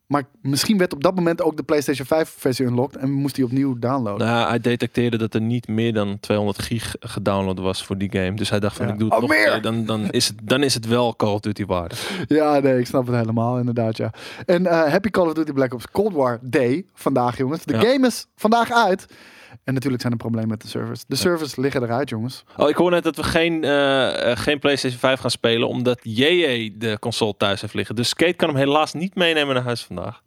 Maar misschien werd op dat moment ook de PlayStation 5 versie unlocked. En moest hij opnieuw downloaden. Nou, hij detecteerde dat er niet meer dan 200 gig gedownload was voor die game. Dus hij dacht van, Ja. ik doe het Oh, nog meer! keer. Dan, dan, is het, dan is het wel Call of Duty waardig. Ja, nee, ik snap het helemaal, inderdaad, ja. En eh, Happy Call of Duty Black Ops Cold War Day vandaag, jongens. De Ja. game is vandaag uit. En natuurlijk zijn er problemen met de servers. De servers liggen eruit, jongens. Oh, ik hoor net dat we geen, eh, eh, geen PlayStation 5 gaan spelen, omdat JJ de console thuis heeft liggen. Dus Skate kan hem helaas niet meenemen naar huis vandaag.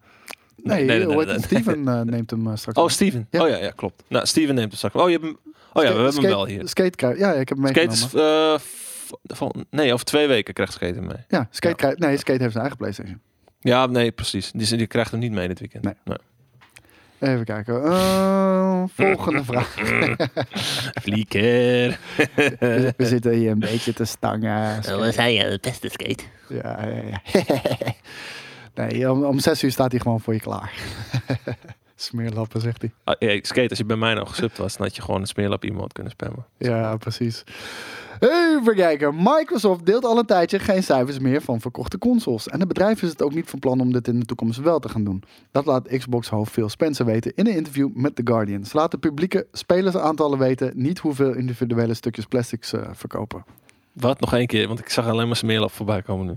Nee, heet het? Steven eh, neemt hem eh, straks. Oh. Steven. Ja. Oh ja, ja, klopt. Nou, Steven neemt hem straks. Oh, je hebt hem. Oh ja, we hebben hem wel hier. Skate ja, ik heb hem Skate meegenomen. is, v- van, nee, over twee weken krijgt Skate hem mee. Ja, Skate Ja. krijgt, nee, Skate heeft zijn eigen PlayStation. Ja, nee, precies. Die, die krijgt hem niet mee dit weekend. Nee. Even kijken. Eh, volgende vraag. Flieker. We, we zitten hier een beetje te stangen. Zo was hij eh, de beste skate. Ja, ja, ja. nee, om, om zes uur staat hij gewoon voor je klaar. Smeerlappen, zegt hij. Ah, hey, skate, als je bij mij nou gesubt was, dan had je gewoon een smeerlap emote kunnen spammen. Ja, precies. Even kijken. Microsoft deelt al een tijdje geen cijfers meer van verkochte consoles. En het bedrijf is het ook niet van plan om dit in de toekomst wel te gaan doen. Dat laat Xbox-hoofd Phil Spencer weten in een interview met The Guardian. Ze laten publieke spelersaantallen weten, niet hoeveel individuele stukjes plastics eh, verkopen. Wat? Nog één keer, want ik zag alleen maar smeerlap voorbij komen nu.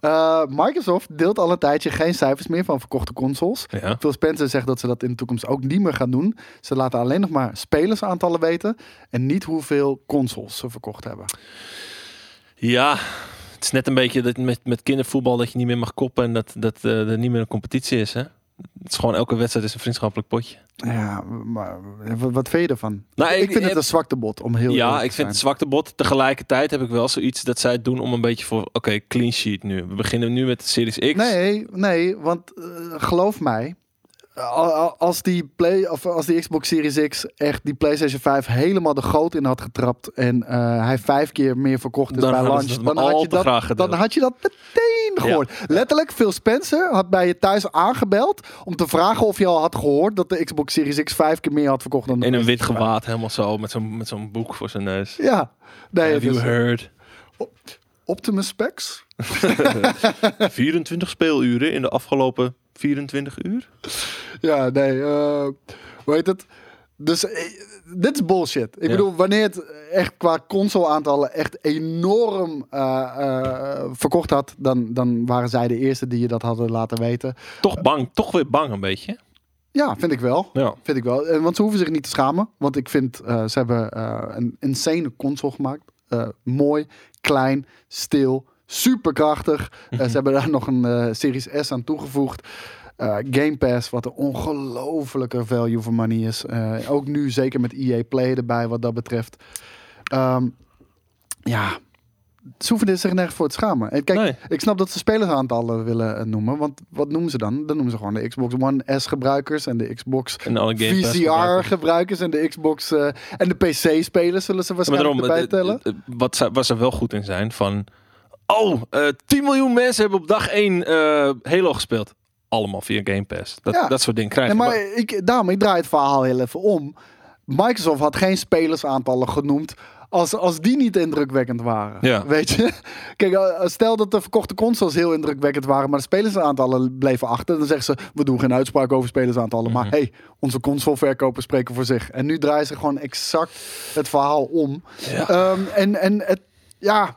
Eh, Microsoft deelt al een tijdje geen cijfers meer van verkochte consoles. Ja. Phil Spencer zegt dat ze dat in de toekomst ook niet meer gaan doen. Ze laten alleen nog maar spelersaantallen weten en niet hoeveel consoles ze verkocht hebben. Ja, het is net een beetje dat met, met kindervoetbal dat je niet meer mag koppen en dat, dat eh, er niet meer een competitie is. Hè? Het is gewoon elke wedstrijd is een vriendschappelijk potje. Ja, maar wat, vind je ervan? Nou, ik, ik- vind het een zwaktebod om heel ja, ik vind het zijn. zwakte bot. Tegelijkertijd heb ik wel zoiets dat zij het doen om een beetje voor, oké, clean sheet nu. We beginnen nu met de Series X. Nee, nee, want eh, geloof mij, als die, play, of als die Xbox Series X echt die PlayStation 5 helemaal de goot in had getrapt en eh, hij vijf keer meer verkocht is Dan bij launch, dan had, je dat, dan had je dat meteen gehoord. Letterlijk, Phil Spencer had bij je thuis aangebeld om te vragen of je al had gehoord dat de Xbox Series X vijf keer meer had verkocht dan de In een wit PlayStation 5. gewaad, helemaal zo, met zo'n met zo'n boek voor zijn neus. Ja, nee, Have you dus, heard? Optimus Specs. 24 speeluren in de afgelopen 24 uur? Ja, nee. eh hoe heet het? Dus eh, dit is bullshit. Ik Ja. bedoel, wanneer het echt qua console-aantallen echt enorm eh, verkocht had, dan, dan waren zij de eerste die je dat hadden laten weten. Toch bang, toch weer bang een beetje. Ja, vind ik wel. Ja. Vind ik wel. Want ze hoeven zich niet te schamen. Want ik vind, ze hebben een insane console gemaakt. Mooi, klein, stil, superkrachtig. Ze hebben daar nog een Series S aan toegevoegd. Eh, Game Pass, wat een ongelofelijke value for money is. Eh, ook nu zeker met EA Play erbij wat dat betreft. Ehm, ja, ze hoeven er zich nergens voor te schamen. En kijk, Nee. ik snap dat ze spelersaantallen willen eh, noemen. Want wat noemen ze dan? Dan noemen ze gewoon de Xbox One S gebruikers en de Xbox En alle Game Pass VCR gebruikers. gebruikers en de Xbox eh, en de PC spelers zullen ze waarschijnlijk daarom, erbij tellen. wat ze, waar ze wel goed in zijn van... Oh, eh 10 miljoen mensen hebben op dag 1 eh Halo gespeeld. Allemaal via Game Pass. Dat, Ja. dat soort dingen krijgen. Nee, maar ik, daarom, ik draai het verhaal heel even om. Microsoft had geen spelersaantallen genoemd als, als die niet indrukwekkend waren. Ja. Weet je? Kijk, eh, stel dat de verkochte consoles heel indrukwekkend waren, maar de spelersaantallen bleven achter. Dan zeggen ze, we doen geen uitspraak over spelersaantallen. Maar Mhm. hey, onze consoleverkopers spreken voor zich. En nu draaien ze gewoon exact het verhaal om. Ja. Ehm, en, en het, ja,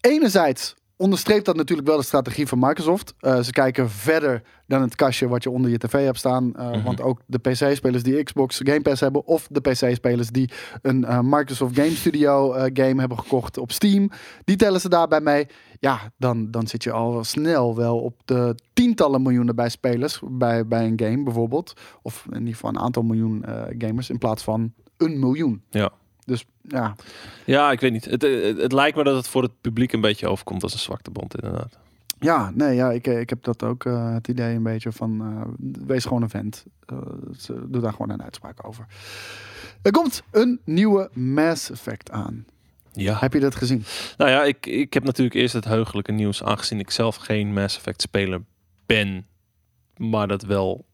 enerzijds onderstreept dat natuurlijk wel de strategie van Microsoft. Eh, ze kijken verder dan het kastje wat je onder je tv hebt staan. Eh, Mhm. Want ook de PC-spelers die Xbox Game Pass hebben... of de PC-spelers die een eh, Microsoft Game Studio game hebben gekocht op Steam... die tellen ze daarbij mee. Ja, dan, dan zit je al snel wel op de tientallen miljoenen bij spelers... bij, bij een game bijvoorbeeld. Of in ieder geval een aantal miljoen gamers... in plaats van een miljoen. Ja. Dus ja, Ja, ik weet niet. Het, het, het lijkt me dat het voor het publiek een beetje overkomt als een zwaktebond inderdaad. Ja, nee, ja, ik, ik heb dat ook eh, het idee een beetje van eh, wees gewoon een vent. Eh, doe daar gewoon een uitspraak over. Er komt een nieuwe Mass Effect aan. Ja. Heb je dat gezien? Nou ja, ik, ik heb natuurlijk eerst het heugelijke nieuws, aangezien ik zelf geen Mass Effect speler ben, maar dat wel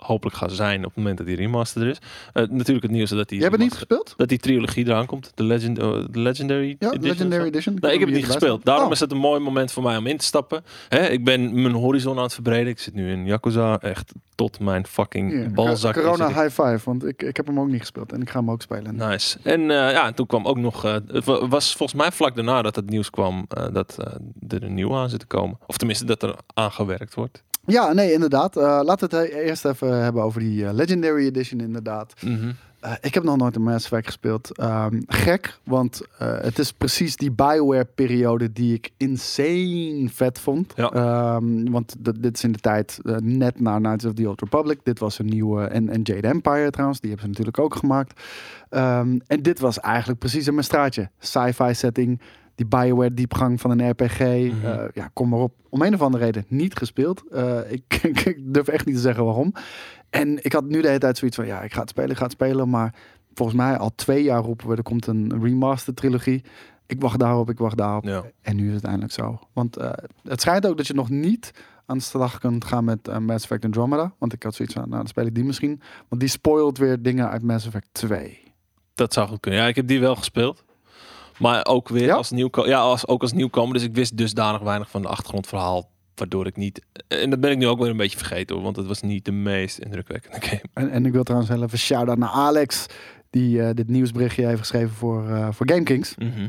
hopelijk gaat zijn op het moment dat die remaster er is. Eh, natuurlijk het nieuws dat die Jij hebt het niet gespeeld? dat die trilogie eraan komt, de Legend, eh, de Legendary Ja, Edition Legendary. Edition. Nee, ik heb het niet gespeeld. Daarom staan. is het een mooi moment voor mij om in te stappen. Hè, ik ben mijn horizon aan het verbreden. Ik zit nu in Yakuza. Echt tot mijn fucking Oh, balzak. Corona ik. High Five, want ik, ik heb hem ook niet gespeeld en ik ga hem ook spelen. Nice. En eh, ja, en toen kwam ook nog. het wa- was volgens mij vlak daarna dat het nieuws kwam dat er een nieuw aan zit te komen. Of tenminste dat er aangewerkt wordt. Ja, nee, inderdaad. Eh, laten we het eerst even hebben over die eh, Legendary Edition, inderdaad. Mhm. Eh, ik heb nog nooit een Mass Effect gespeeld. Ehm, gek, want eh, het is precies die Bioware-periode die ik insane vet vond. Ja. Ehm, want dit is in de tijd eh, net na Knights of the Old Republic. Dit was een nieuwe... En, en Jade Empire trouwens, die hebben ze natuurlijk ook gemaakt. Ehm, en dit was eigenlijk precies mijn straatje. Sci-fi setting, die Bioware diepgang van een RPG. Mhm. Eh, ja, kom maar op. Om een of andere reden niet gespeeld. Eh, ik, ik durf echt niet te zeggen waarom. En ik had nu de hele tijd zoiets van, ja, ik ga het spelen, ik ga het spelen. Maar volgens mij al twee jaar roepen we, er komt een remaster trilogie. Ik wacht daarop, ik wacht daarop. Ja. En nu is het eindelijk zo. Want eh, het schijnt ook dat je nog niet aan de slag kunt gaan met Mass Effect Andromeda. Want ik had zoiets van, nou, dan speel ik die misschien. Want die spoilt weer dingen uit Mass Effect 2. Dat zou goed kunnen. Ja, ik heb die wel gespeeld. Maar ook weer Ja? als nieuwkomer. Ja, als, ook als nieuwkomer. Dus ik wist dusdanig weinig van de achtergrondverhaal. Waardoor ik niet. En dat ben ik nu ook weer een beetje vergeten hoor. Want het was niet de meest indrukwekkende game. En, en ik wil trouwens even shout-out naar Alex. Die eh, dit nieuwsberichtje heeft geschreven voor, eh voor GameKings. Mhm.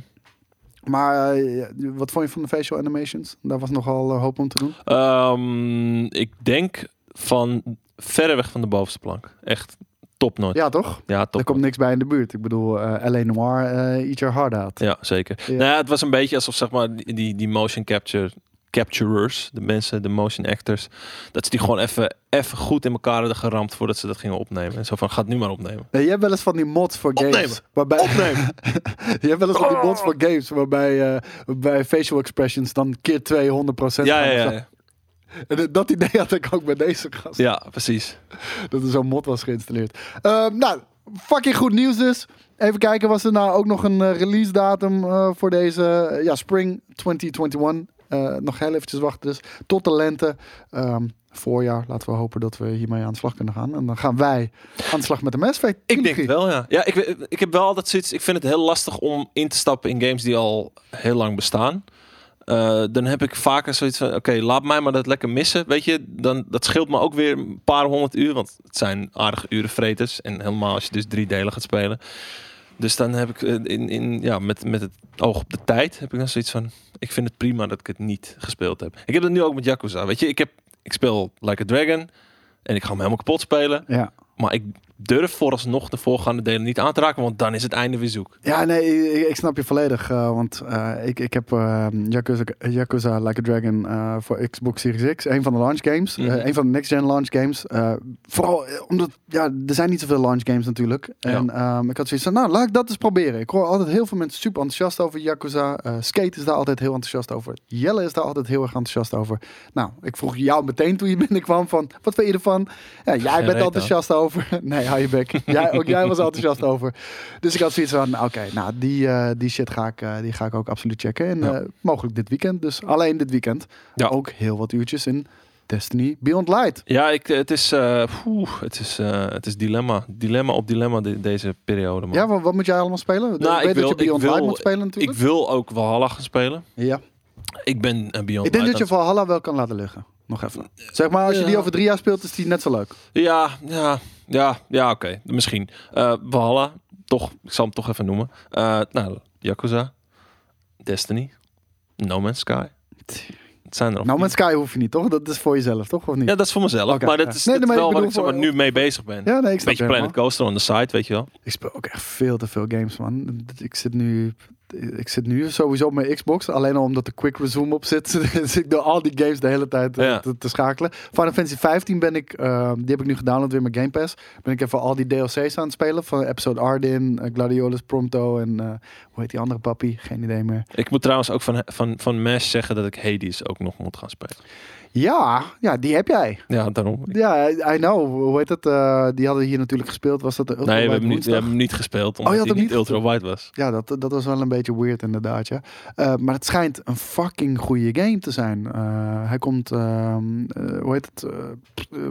Maar eh, wat vond je van de facial animations? Daar was nogal hoop om te doen. Ehm, ik denk van verreweg van de bovenste plank. Echt topnotch. Ja, Ja, toch? ja top. Er komt niks bij in de buurt. Ik bedoel, eh L.A. Noir, eat your heart out. Ja, zeker. Ja. Nou ja, het was een beetje alsof zeg maar die, die, motion capture capturers, de mensen, de motion actors, dat ze die gewoon even even goed in elkaar hadden geramd voordat ze dat gingen opnemen. En zo van, ga het nu maar opnemen. Nee, je hebt wel eens van die mods voor games. Waarbij, Opnemen. je hebt wel eens van die mods voor games waarbij, eh, waarbij facial expressions dan keer 200 ja, gaan ja, zo. ja. En dat idee had ik ook bij deze gast. Ja, precies. Dat er zo'n mod was geïnstalleerd. Ehm, nou, fucking goed nieuws dus. Even kijken, was er nou ook nog een eh, release datum eh, voor deze eh, ja, Spring 2021? Eh, nog heel eventjes wachten dus. Tot de lente. Ehm, voorjaar. Laten we hopen dat we hiermee aan de slag kunnen gaan. En dan gaan wij aan de slag met de Mass Effect Ik denk wel, ja. Ja, ik, ik heb wel altijd zoiets. Ik vind het heel lastig om in te stappen in games die al heel lang bestaan. Eh, dan heb ik vaker zoiets van: oké, laat mij maar dat lekker missen. Weet je, dan, dat scheelt me ook weer een paar honderd uur. Want het zijn aardige urenvreters. En helemaal als je dus drie delen gaat spelen. Dus dan heb ik eh, in, in, ja, met, met het oog op de tijd heb ik dan zoiets van: ik vind het prima dat ik het niet gespeeld heb. Ik heb dat nu ook met Yakuza. Weet je, ik, heb, ik speel Like a Dragon. En ik ga hem helemaal kapot spelen. Ja. Maar ik durf vooralsnog de voorgaande delen niet aan te raken, want dan is het einde weer zoek. Ja, nee, ik, ik snap je volledig. eh, want eh, ik, ik heb eh, Yakuza, Yakuza Like a Dragon voor Xbox Series X. Een van de launch games. Mhm. een van de next-gen launch games. Vooral omdat, ja, er zijn niet zoveel launch games natuurlijk. En ehm, ik had zoiets van, nou, laat ik dat eens proberen. Ik hoor altijd heel veel mensen super enthousiast over Yakuza. Skate is daar altijd heel enthousiast over. Jelle is daar altijd heel erg enthousiast over. Nou, ik vroeg jou meteen toen je binnenkwam van, wat vind je ervan? Ja, jij bent enthousiast over. Nee, hou je bek. Jij, ook jij was enthousiast over. Dus ik had zoiets van, oké, nou, die, eh, die shit ga ik, eh, die ga ik ook absoluut checken. En Ja. eh, mogelijk dit weekend. Dus alleen dit weekend. Ja. Ook heel wat uurtjes in Destiny Beyond Light. Ja, ik, het, is, poeh, het, is, het is dilemma. Dilemma op dilemma de- deze periode. Man. Ja, wat, wat moet jij allemaal spelen? Nou, ik ik weet wil- dat je Beyond ik wil- Light moet spelen ik natuurlijk. wil ook Valhalla gaan spelen. ja. Ik ben een Beyond Ik denk dat je Valhalla wel kan laten liggen. Nog even. Zeg maar, als je die over drie jaar speelt, is die net zo leuk. Ja, ja, ja, ja oké. Misschien. Valhalla, toch, ik zal hem toch even noemen. Eh, nou, Yakuza, Destiny, No Man's Sky. Het zijn er Nou, vier. met Sky hoef je niet, toch? Dat is voor jezelf, toch? Of niet? Ja, dat is voor mezelf. Maar ja. dat is, Nee, ik wel bedoel ik voor- nu mee bezig ben. Ja, nee, ik snap Beetje je Planet. Coaster on the side, weet je wel. Ik speel ook echt veel te veel games, man. Ik zit nu, ik zit nu sowieso op mijn Xbox. Alleen al omdat de quick resume op zit. dus ik doe al die games de hele tijd eh, Ja. te, te schakelen. Final Fantasy 15 ben ik, eh, die heb ik nu gedownload weer met Game Pass. Ben ik even al die DLC's aan het spelen. Van episode Arden, eh, Gladiolus Prompto en hoe heet die andere papi? Geen idee meer. Ik moet trouwens ook van, van, van Mesh zeggen dat ik Hades ook nog moet gaan spelen. Ja, ja, die heb jij. Ja, daarom. Ja, I know. Hoe heet het? Eh, die hadden hier natuurlijk gespeeld. Was dat de Ultra Nee, we hebben, niet, we hebben hem niet gespeeld, omdat Oh, hij niet niet ultra wide was. Ja, dat, dat was wel een beetje weird inderdaad, ja. Eh, maar het schijnt een fucking goede game te zijn. Eh, hij komt, ehm, eh, hoe heet het,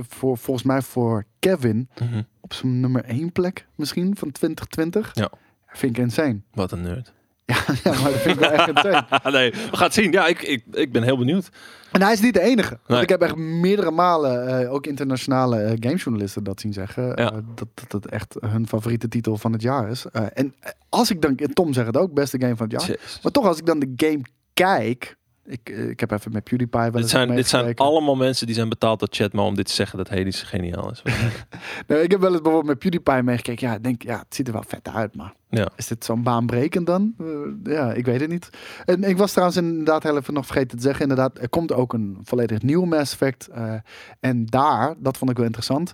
voor, volgens mij voor Kevin Mhm. op zijn nummer 1 plek misschien van 2020. Ja. Vind ik insane. Wat een nerd. Ja, ja, maar dat vind ik wel echt insane. nee, we gaan het zien. Ja, ik, ik, ik ben heel benieuwd. En hij is niet de enige. Want Nee. ik heb echt meerdere malen, eh, ook internationale eh, gamejournalisten dat zien zeggen. Ja. eh, dat, dat het echt hun favoriete titel van het jaar is. En als ik dan, Tom zegt het ook, beste game van het jaar. Jezus. Maar toch, als ik dan de game kijk. Ik, eh, ik heb even met PewDiePie wel Dit zijn, dit zijn allemaal mensen die zijn betaald door Chatmo om dit te zeggen dat Hades geniaal is. Nee, ik heb wel eens bijvoorbeeld met PewDiePie meegekeken. Ja, ik denk, ja, het ziet er wel vet uit, maar Ja. is dit zo'n baanbrekend dan? Eh, ja, ik weet het niet. En ik was trouwens inderdaad heel even nog vergeten te zeggen. Inderdaad, er komt ook een volledig nieuw Mass Effect. eh, en daar, dat vond ik wel interessant.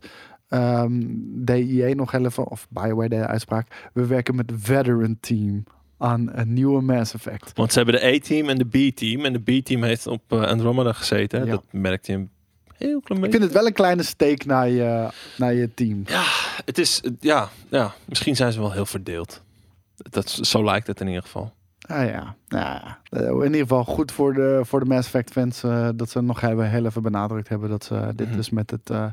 ehm DIE nog even, of Bioware de uitspraak. We werken met veteran team aan een nieuwe Mass Effect. Want ze hebben de A-team en de B-team. En de B-team heeft op eh, Andromeda gezeten. Ja. Dat merkte je een heel klein Ik beetje. vind het wel een kleine steek naar je, naar je team. Ja, het is, ja, ja, misschien zijn ze wel heel verdeeld. Dat, zo lijkt het in ieder geval. Ah ja, nou ja. Eh, in ieder geval goed voor de, voor de Mass Effect fans eh, dat ze nog hebben, heel even benadrukt hebben dat ze dit Mhm. dus met het, eh,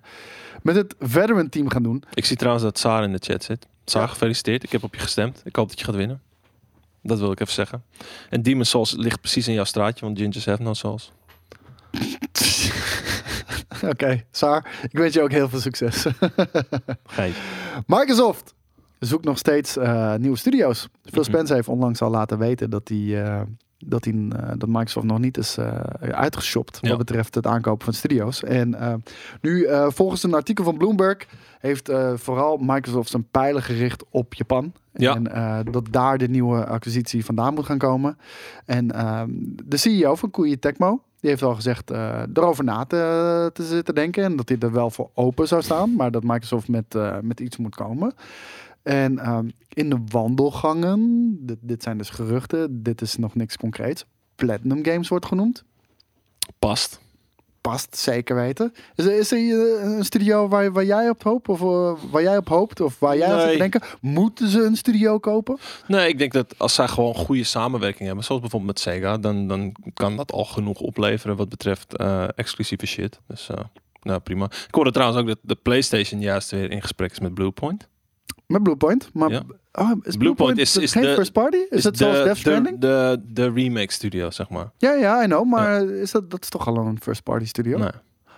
met het veteran team gaan doen. Ik zie trouwens dat Saar in de chat zit. Saar, Ja. gefeliciteerd. Ik heb op je gestemd. Ik hoop dat je gaat winnen. Dat wil ik even zeggen. En Demon Souls ligt precies in jouw straatje, want Gingers have no souls. Oké, Saar, ik wens je ook heel veel succes. Microsoft zoekt nog steeds eh, nieuwe studio's. Phil Mhm. Spencer heeft onlangs al laten weten dat hij... eh, dat, eh, dat Microsoft nog niet is eh, uitgeshopt Ja. wat betreft het aankopen van studio's. En eh, nu, volgens een artikel van Bloomberg, heeft vooral Microsoft zijn pijlen gericht op Japan. Ja. En dat daar de nieuwe acquisitie vandaan moet gaan komen. En ehm, de CEO van Koei Tecmo, die heeft al gezegd eh, erover na te, te zitten denken. En dat hij er wel voor open zou staan. Maar dat Microsoft met, met iets moet komen. En ehm, in de wandelgangen, dit, dit zijn dus geruchten, dit is nog niks concreets. Platinum Games wordt genoemd. Past. Past zeker weten. Is er, is er eh, een studio waar, waar jij op hoopt? Of eh, waar jij op hoopt? Of waar jij aan Nee. denken? Moeten ze een studio kopen? Nee, ik denk dat als zij gewoon goede samenwerking hebben, zoals bijvoorbeeld met Sega, dan, dan kan dat al genoeg opleveren wat betreft eh, exclusieve shit. Dus nou prima. Ik hoorde trouwens ook dat de PlayStation juist weer in gesprek is met Bluepoint. Met Bluepoint. Maar Ja. oh, is Bluepoint is- is geen de- first party? Is, het zoals de, Death Stranding? De, de, de remake studio, zeg maar. ja, ja, I know. Maar is dat, dat is toch al een first party studio? Nee.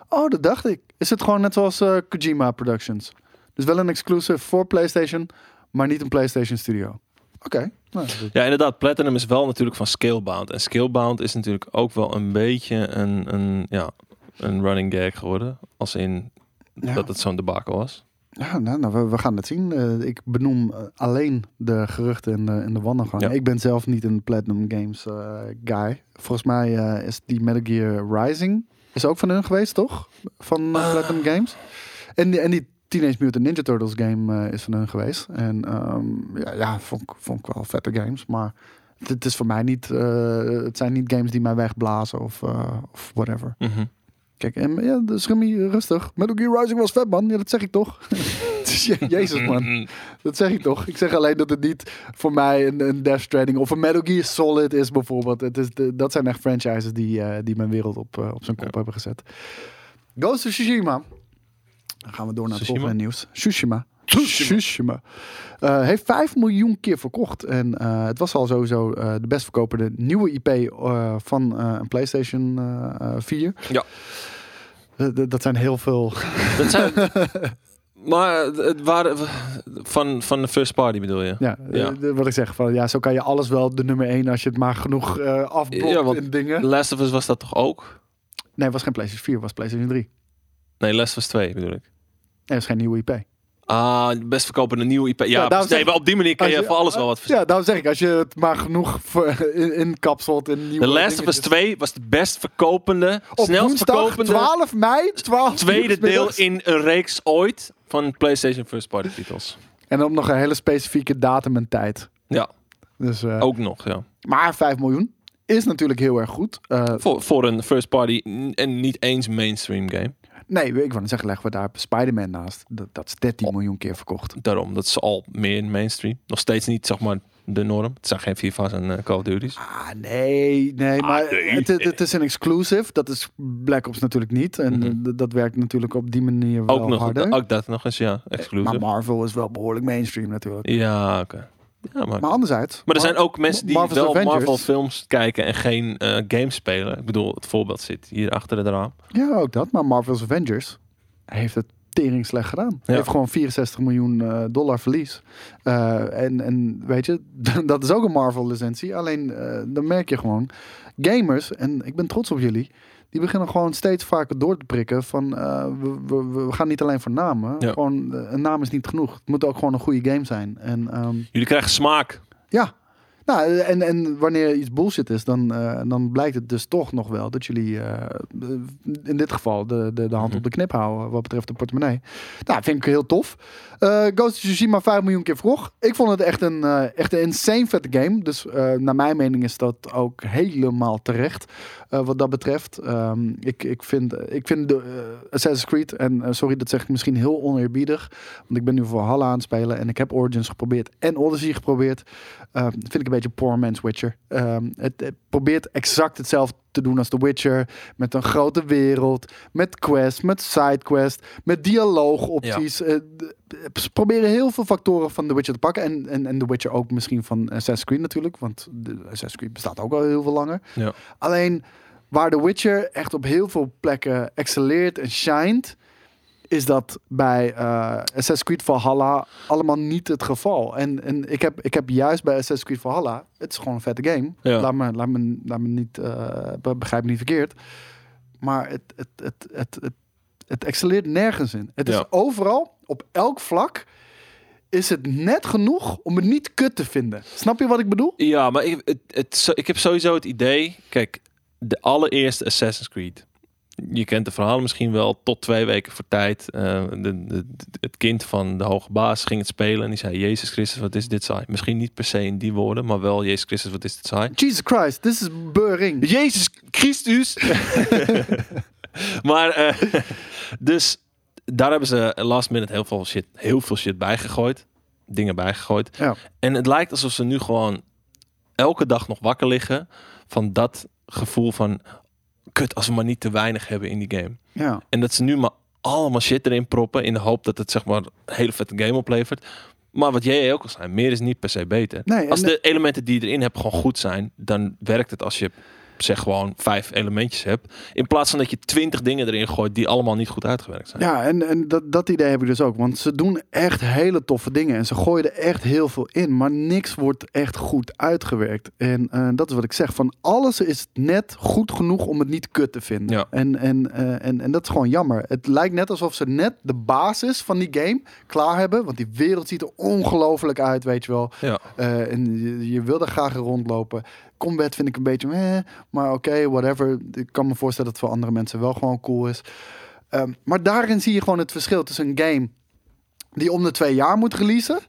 Oh, dat dacht ik. Is het gewoon net zoals eh, Kojima Productions? Dus wel een exclusive voor PlayStation, maar niet een PlayStation studio. Oké. Nou, Ja, inderdaad. Platinum is wel natuurlijk van Scalebound. En Scalebound is natuurlijk ook wel een beetje een, een, ja, een running gag geworden. Als in Ja. dat het zo'n debakel was. Ja, nou, nou, we, we gaan het zien. Eh, ik benoem eh, alleen de geruchten in de, in de wandelgang. Ja. Ik ben zelf niet een Platinum Games eh, guy. Volgens mij is die Metal Gear Rising is ook van hun geweest, toch? Van Ah. Platinum Games. En, die- en die Teenage Mutant Ninja Turtles game is van hun geweest. En ehm, ja, ja vond, ik- vond ik wel vette games. Maar het, het is voor mij niet... het zijn niet games die mij wegblazen of, of whatever. Mhm. Kijk, en ja, dus Remy, rustig. Metal Gear Rising was vet, man. Ja, dat zeg ik toch? Je- Jezus, man. Dat zeg ik toch. Ik zeg alleen dat het niet voor mij een, een Death Stranding of een Metal Gear Solid is, bijvoorbeeld. Het is de, dat zijn echt franchises die, eh, die mijn wereld op, eh, op zijn kop hebben gezet. Ghost of Tsushima. Dan gaan we door naar het volgende nieuws. Tsushima. Tsushima. Eh, heeft 5 miljoen keer verkocht. En eh, het was al sowieso eh, de best verkopende nieuwe IP van een PlayStation eh, eh, 4. Ja. Dat zijn heel veel. Dat zijn... maar het waren van, van de first party bedoel je? Ja, Ja. wat ik zeg. Van, ja, zo kan je alles wel de nummer 1 als je het maar genoeg eh afblokt Ja, want- in dingen. Last of Us was dat toch ook? Nee, het was geen PlayStation 4, het was PlayStation 3. Nee, Last of Us 2 bedoel ik. Nee, het is geen nieuwe IP. Ah, best verkopende nieuwe IP. Ja, nee, op die manier kan je voor alles wel wat Ja, daarom zeg ik, als je het maar genoeg voor, in, inkapselt in nieuwe De Last of Us dingetjes. 2 was de best verkopende, Op snelst woensdag verkopende 12 mei, 12 tweede deel in een reeks ooit van PlayStation First Party titels. En dan nog een hele specifieke datum en tijd. Ja, Dus, eh, ook nog, ja. Maar 5 miljoen is natuurlijk heel erg goed. Eh, Voor, voor een first party en niet eens mainstream game. Nee, ik wou net zeggen, leggen we daar Spider-Man naast. Dat, dat is 13 miljoen keer verkocht. Daarom, dat is al meer mainstream. Nog steeds niet, zeg maar, de norm. Het zijn geen FIFA's en eh, Call of Duty's. Ah, nee, nee, Ah, maar nee. Het, het, is een exclusive. Dat is Black Ops natuurlijk niet. En Mhm. eh, dat werkt natuurlijk op die manier wel Ook nog, harder. ook dat nog eens, ja, exclusive. maar Marvel is wel behoorlijk mainstream natuurlijk. ja, oké. Ja, maar, Maar anderzijds... maar er zijn ook mensen die Marvel's wel Avengers- Marvel films kijken en geen eh games spelen. Ik bedoel, het voorbeeld zit hier achter het raam. Ja, ook dat. Maar Marvel's Avengers heeft het tering slecht gedaan. Ja. Heeft gewoon 64 miljoen eh, dollar verlies. Eh, en, en weet je, dat is ook een Marvel-licentie. Alleen, eh, dan merk je gewoon... Gamers, en ik ben trots op jullie... Die beginnen gewoon steeds vaker door te prikken van... eh, we, we, we gaan niet alleen voor namen. Ja. Gewoon, eh, een naam is niet genoeg. Het moet ook gewoon een goede game zijn. En ehm, Jullie krijgen smaak. ja. Nou, en, en wanneer iets bullshit is, dan, eh, dan blijkt het dus toch nog wel dat jullie in dit geval de, de, de hand Mhm. op de knip houden wat betreft de portemonnee. Nou, vind ik heel tof. Eh Ghost of Tsushima 5 miljoen keer vroeg. Ik vond het echt een, eh, echt een insane vette game. Dus eh, naar mijn mening is dat ook helemaal terecht wat dat betreft. Ehm, ik, ik vind, ik vind de, Assassin's Creed, en sorry dat zeg ik misschien heel oneerbiedig, want ik ben nu voor Halla aan het spelen en ik heb Origins geprobeerd en Odyssey geprobeerd. Ehm, vind ik een beetje poor man's Witcher. Ehm, het, het probeert exact hetzelfde te doen als The Witcher. Met een grote wereld, met quest, met sidequest, met dialoogopties. D- ze proberen heel veel factoren van The Witcher te pakken. En, en, en The Witcher ook misschien van Assassin's Creed natuurlijk. Want de Assassin's Creed bestaat ook al heel veel langer. Ja. Alleen waar The Witcher echt op heel veel plekken excelleert en shined... is dat bij eh, Assassin's Creed Valhalla allemaal niet het geval. En, en ik, heb, ik heb juist bij Assassin's Creed Valhalla... het is gewoon een vette game. Ja. Laat, me, laat, me, laat me niet... be- begrijp me niet verkeerd. Maar het, het, het, het, het, het excelleert nergens in. Het is overal, op elk vlak... is het net genoeg om het niet kut te vinden. Snap je wat ik bedoel? Ja, maar ik, het, het, ik heb sowieso het idee... Kijk, de allereerste Assassin's Creed. Je kent de verhalen misschien wel. Tot twee weken voor tijd. eh, de, de, het kind van de hoge baas ging het spelen. En die zei, Jezus Christus, wat is dit saai. Misschien niet per se in die woorden. Maar wel, Jezus Christus, wat is dit saai. Jesus Christ, this is Beuring. Jezus Christus. maar, eh, dus daar hebben ze last minute heel veel shit, heel veel shit bijgegooid. Dingen bijgegooid. Ja. En het lijkt alsof ze nu gewoon elke dag nog wakker liggen van dat gevoel van kut als we maar niet te weinig hebben in die game. Ja. En dat ze nu maar allemaal shit erin proppen in de hoop dat het zeg maar een hele vette game oplevert. Maar wat jij ook al zei, meer is niet per se beter. Nee, als de elementen die je erin hebt gewoon goed zijn, dan werkt het als je zeg gewoon vijf elementjes hebt. In plaats van dat je twintig dingen erin gooit die allemaal niet goed uitgewerkt zijn. Ja, en, en dat, dat idee heb ik dus ook. Want ze doen echt hele toffe dingen. En ze gooien er echt heel veel in. Maar niks wordt echt goed uitgewerkt. En eh, dat is wat ik zeg. Van alles is net goed genoeg om het niet kut te vinden. Ja. En, en, eh, en, en dat is gewoon jammer. Het lijkt net alsof ze net de basis van die game klaar hebben. Want die wereld ziet er ongelooflijk uit, weet je wel. Ja. Eh, en je, je wil er graag rondlopen. Combat vind ik een beetje meh, maar oké, whatever. Ik kan me voorstellen dat het voor andere mensen wel gewoon cool is. Ehm, maar daarin zie je gewoon het verschil tussen een game die om de twee jaar moet releasen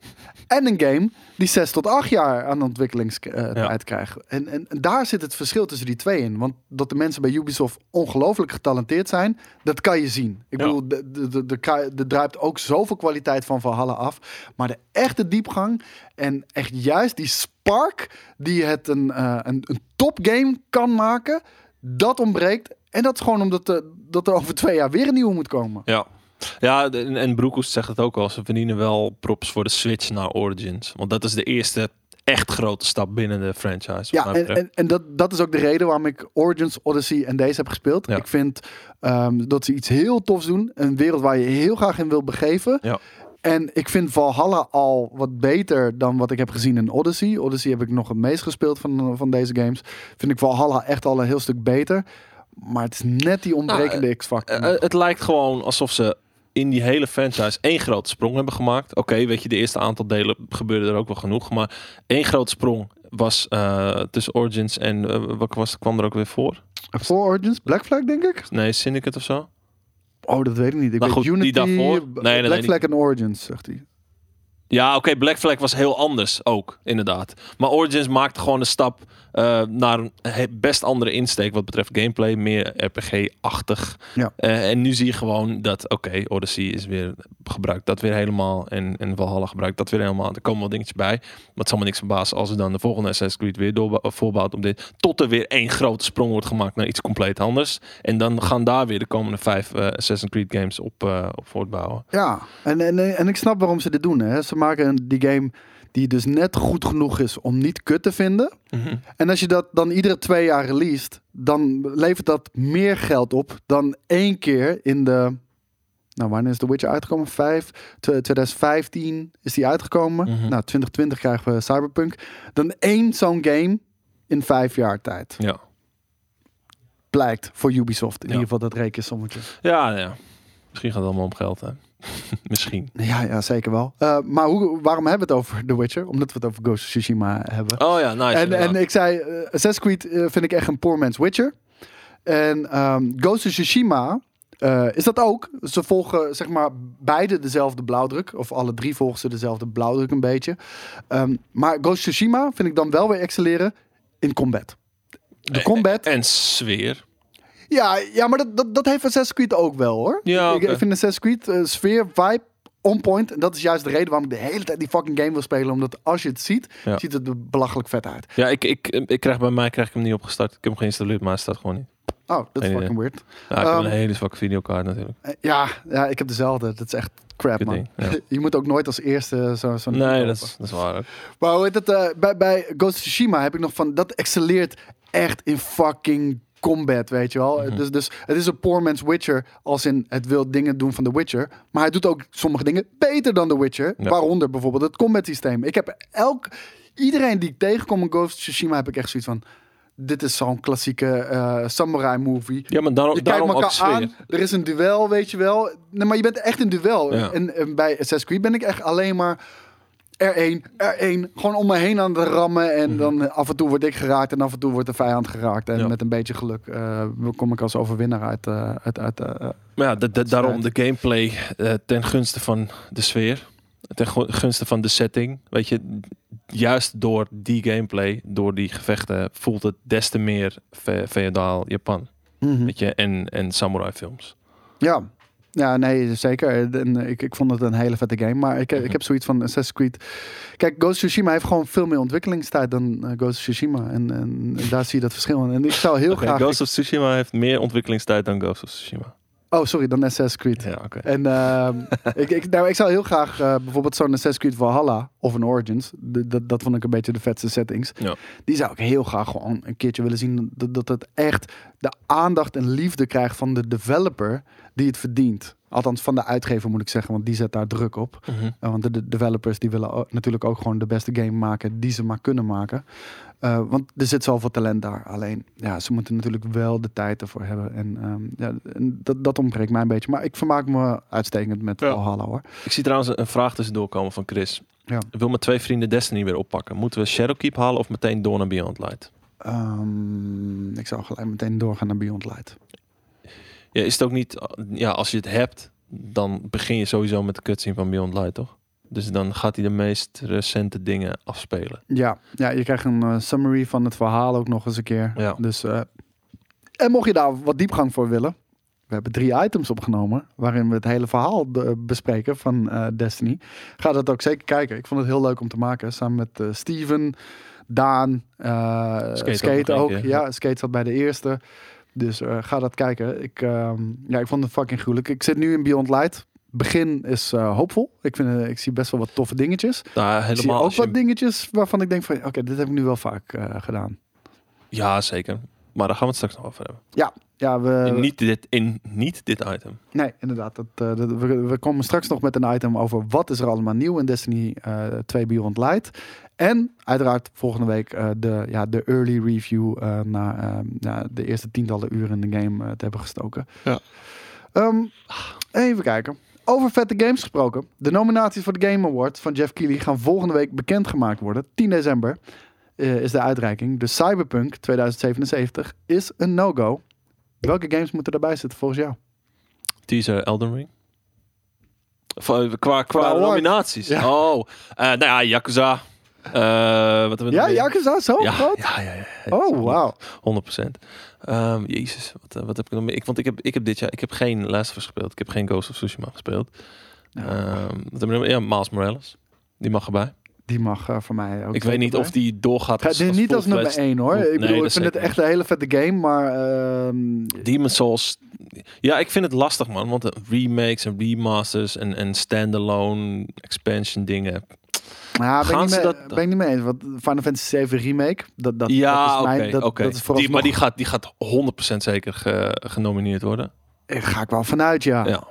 en een game die zes tot acht jaar aan ontwikkelingstijd Ja. krijgt. En, en, en daar zit het verschil tussen die twee in. Want dat de mensen bij Ubisoft ongelooflijk getalenteerd zijn, dat kan je zien. Ik Ja. bedoel, de- de- de- de er druipt ook zoveel kwaliteit van Valhalla af. Maar de echte diepgang en echt juist die spark die het een, eh, een, een topgame kan maken, dat ontbreekt. En dat is gewoon omdat er, dat er over twee jaar weer een nieuwe moet komen. Ja. Ja, de- en, en Broekhoest zegt het ook al. Ze verdienen wel props voor de switch naar Origins. Want dat is de eerste echt grote stap binnen de franchise. Ja, en, en, en dat, dat is ook de reden waarom ik Origins, Odyssey en deze heb gespeeld. Ja. Ik vind ehm, dat ze iets heel tofs doen. Een wereld waar je heel graag in wil begeven. Ja. En ik vind Valhalla al wat beter dan wat ik heb gezien in Odyssey. Odyssey heb ik nog het meest gespeeld van, van deze games. Vind ik Valhalla echt al een heel stuk beter. Maar het is net die ontbrekende X-factor. Eh, het lijkt gewoon alsof ze in die hele franchise één grote sprong hebben gemaakt. Oké, weet je, de eerste aantal delen gebeurde er ook wel genoeg. Maar één grote sprong was eh, tussen Origins en eh, wat was, kwam er ook weer voor? Voor Origins, Black Flag denk ik? Nee, Syndicate of zo? Oh, dat weet ik niet. Ik Maar weet goed, die Unity, daarvoor? Nee, nee, Black nee, Flag en Origins, zegt hij. Ja, oké, Black Flag was heel anders ook, inderdaad. Maar Origins maakte gewoon een stap eh, naar een best andere insteek wat betreft gameplay. Meer RPG-achtig. Ja. Eh, en nu zie je gewoon dat, oké, Odyssey is weer gebruikt dat weer helemaal. En, en Valhalla gebruikt dat weer helemaal. Er komen wel dingetjes bij. Maar het zal me niks verbazen als er dan de volgende Assassin's Creed weer eh, voorbouwt op dit. Tot er weer één grote sprong wordt gemaakt naar iets compleet anders. En dan gaan daar weer de komende vijf eh, Assassin's Creed games op, op voortbouwen. Ja, en, en, en ik snap waarom ze dit doen. Hè. Ze maken die game die dus net goed genoeg is om niet kut te vinden. En als je dat dan iedere twee jaar released, dan levert dat meer geld op dan één keer in de. Nou, wanneer is The Witcher uitgekomen? Vijf, tw- 2015 is die uitgekomen. Mhm. Nou, 2020 krijgen we Cyberpunk. Dan één zo'n game in vijf jaar tijd. Ja. Blijkt voor Ubisoft. In Ja. ieder geval dat rekensommetje. Ja, ja. Misschien gaat het allemaal om geld, hè. Misschien. Ja, ja zeker wel. Eh, maar hoe, waarom hebben we het over The Witcher? Omdat we het over Ghost of Tsushima hebben. Oh ja, nice. en, en ik zei, Assassin's Creed eh, vind ik echt een poor man's Witcher. En ehm, Ghost of Tsushima is dat ook. Ze volgen zeg maar beide dezelfde blauwdruk. Of alle drie volgen ze dezelfde blauwdruk een beetje. Ehm, maar Ghost of Tsushima vind ik dan wel weer excelleren in combat. De combat. En sfeer. Ja, ja maar dat, dat, dat heeft Assassin's Creed ook wel hoor. Ja, ik, vind Assassin's Creed eh, sfeer, vibe, on point. En dat is juist de reden waarom ik de hele tijd die fucking game wil spelen. Omdat als je het ziet, Ja. ziet het er belachelijk vet uit. Ja, ik, ik, ik krijg bij mij krijg ik hem niet opgestart. Ik heb hem geïnstalleerd, maar hij staat gewoon niet. Oh, dat is fucking weird. Ja, ik heb Ehm, een hele zwakke videokaart natuurlijk. Eh, Ja, ja, ik heb dezelfde. Dat is echt crap, man. ding, ja. Je moet ook nooit als eerste zo- zo'n... Nee, dat is, dat is waar ook. Maar hoe heet het? eh, bij, bij Ghost of Tsushima heb ik nog van... Dat excelleert echt in fucking combat, weet je wel. Mhm. dus, dus het is een poor man's Witcher... als in het wil dingen doen van The Witcher. Maar hij doet ook sommige dingen beter dan The Witcher. Ja. Waaronder bijvoorbeeld het combat systeem. Ik heb elk... Iedereen die ik tegenkom in Ghost of Tsushima... heb ik echt zoiets van... Dit is zo'n klassieke eh, samurai movie. Ja, maar daarom, Je kijkt daarom elkaar aan. Er is een duel, weet je wel. Nee, maar je bent echt een duel. Ja. En, en bij Assassin's Creed ben ik echt alleen maar R1, R1. Gewoon om me heen aan het rammen. En Mhm. dan eh, af en toe word ik geraakt en af en toe wordt de vijand geraakt. En Ja. met een beetje geluk eh, kom ik als overwinnaar uit. eh, uit, uit Maar ja, da- da- daarom de gameplay ten gunste van de sfeer. Ten gu- gunste van de setting. Weet je, juist door die gameplay, door die gevechten, voelt het des te meer fe- feodaal Japan. mhm. Weet je, en, en samurai films. Ja. Ja, nee, zeker. En, eh, ik, ik vond het een hele vette game. Maar ik, Mhm. ik heb zoiets van Assassin's Creed. Kijk, Ghost of Tsushima heeft gewoon veel meer ontwikkelingstijd dan eh, Ghost of Tsushima. En, en daar zie je dat verschil in. En ik zou heel graag... Ghost of Tsushima heeft meer ontwikkelingstijd dan Ghost of Tsushima. Oh, sorry, dan Assassin's Creed. Ja, oké. En ehm, ik, ik, nou, ik zou heel graag eh, bijvoorbeeld zo'n Assassin's Creed Valhalla of een Origins. dat, dat vond ik een beetje de vetste settings. Ja. Die zou ik heel graag gewoon een keertje willen zien. Dat, dat het echt de aandacht en liefde krijgt van de developer die het verdient. Althans van de uitgever moet ik zeggen, want die zet daar druk op. Mhm. Uh, want de, de developers die willen natuurlijk ook gewoon de beste game maken die ze maar kunnen maken. Uh, want er zit zoveel talent daar. Alleen, ja, ze moeten natuurlijk wel de tijd ervoor hebben. En, ehm, ja, en dat, dat ontbreekt mij een beetje. Maar ik vermaak me uitstekend met Ja. Valhalla hoor. Ik zie trouwens een vraag tussendoor komen van Chris. Ja. Ik wil mijn twee vrienden Destiny weer oppakken. Moeten we Shadowkeep halen of meteen door naar Beyond Light? Ehm, ik zou gelijk meteen doorgaan naar Beyond Light. Ja, is het ook niet... Ja, als je het hebt, dan begin je sowieso met de cutscene van Beyond Light, toch? Dus dan gaat hij de meest recente dingen afspelen. Ja, ja je krijgt een eh, summary van het verhaal ook nog eens een keer. Ja. Dus, eh, en mocht je daar wat diepgang voor willen. We hebben drie items opgenomen waarin we het hele verhaal bespreken van eh, Destiny. Ga dat ook zeker kijken. Ik vond het heel leuk om te maken. Samen met Steven, Daan, eh, Skate Skate, ook ja. Skate zat bij de eerste. Dus eh, ga dat kijken. Ik, ehm, ja, ik vond het fucking gruwelijk. Ik zit nu in Beyond Light. Begin is eh, hoopvol. Ik, vind, eh, ik zie best wel wat toffe dingetjes. Nou, Ik zie helemaal ook je- wat dingetjes waarvan ik denk van... Oké, dit heb ik nu wel vaak gedaan. Ja, zeker. Maar daar gaan we het straks nog over hebben. Ja, we... in, niet dit, in niet dit item. Nee, inderdaad. Dat, dat- we, we komen straks nog met een item over wat is er allemaal nieuw in Destiny eh 2 Beyond Light. En uiteraard volgende week eh, de, ja, de early review eh naar eh, ja, de eerste tientallen uren in de game eh, te hebben gestoken. Ja. Ehm, even kijken. Over vette games gesproken. De nominaties voor de Game Awards van Jeff Keighley gaan volgende week bekendgemaakt worden. 10 december eh, is de uitreiking. Dus Cyberpunk 2077 is een no-go. Welke games moeten erbij zitten volgens jou? Teaser Elden Ring. Qua Qua qua award. nominaties. Ja. Oh, eh, nou ja, Yakuza. Eh, wat hebben we Ja? Yakuza, zo ja, groot? ja, ja, ja. Oh, wauw. 100%. Ehm, jezus, wat, eh, wat heb ik nog meer? Ik, want ik heb, ik heb dit jaar, ik heb geen Last of Us gespeeld. Ik heb geen Ghost of Tsushima gespeeld. Ja. Meer? Ja, Miles Morales. Die mag erbij. Die mag eh, voor mij ook. ik weet niet of die doorgaat Ga, dit niet als nummer full-fledged- 1 hoor. Nee, ik bedoel, ik vind het echt een hele vette game, maar ehm, Demon Souls. Ja, ik vind het lastig, man. Want remakes en remasters en, en standalone expansion dingen. Ja, ben, ik niet mee, dat- ben ik niet mee eens. Want Final Fantasy 7 remake, dat, dat, ja, dat is oké. mijn, dat, is Die- Maar die gaat, die gaat 100% zeker ge- genomineerd worden. Daar ga ik wel vanuit, ja. Ja.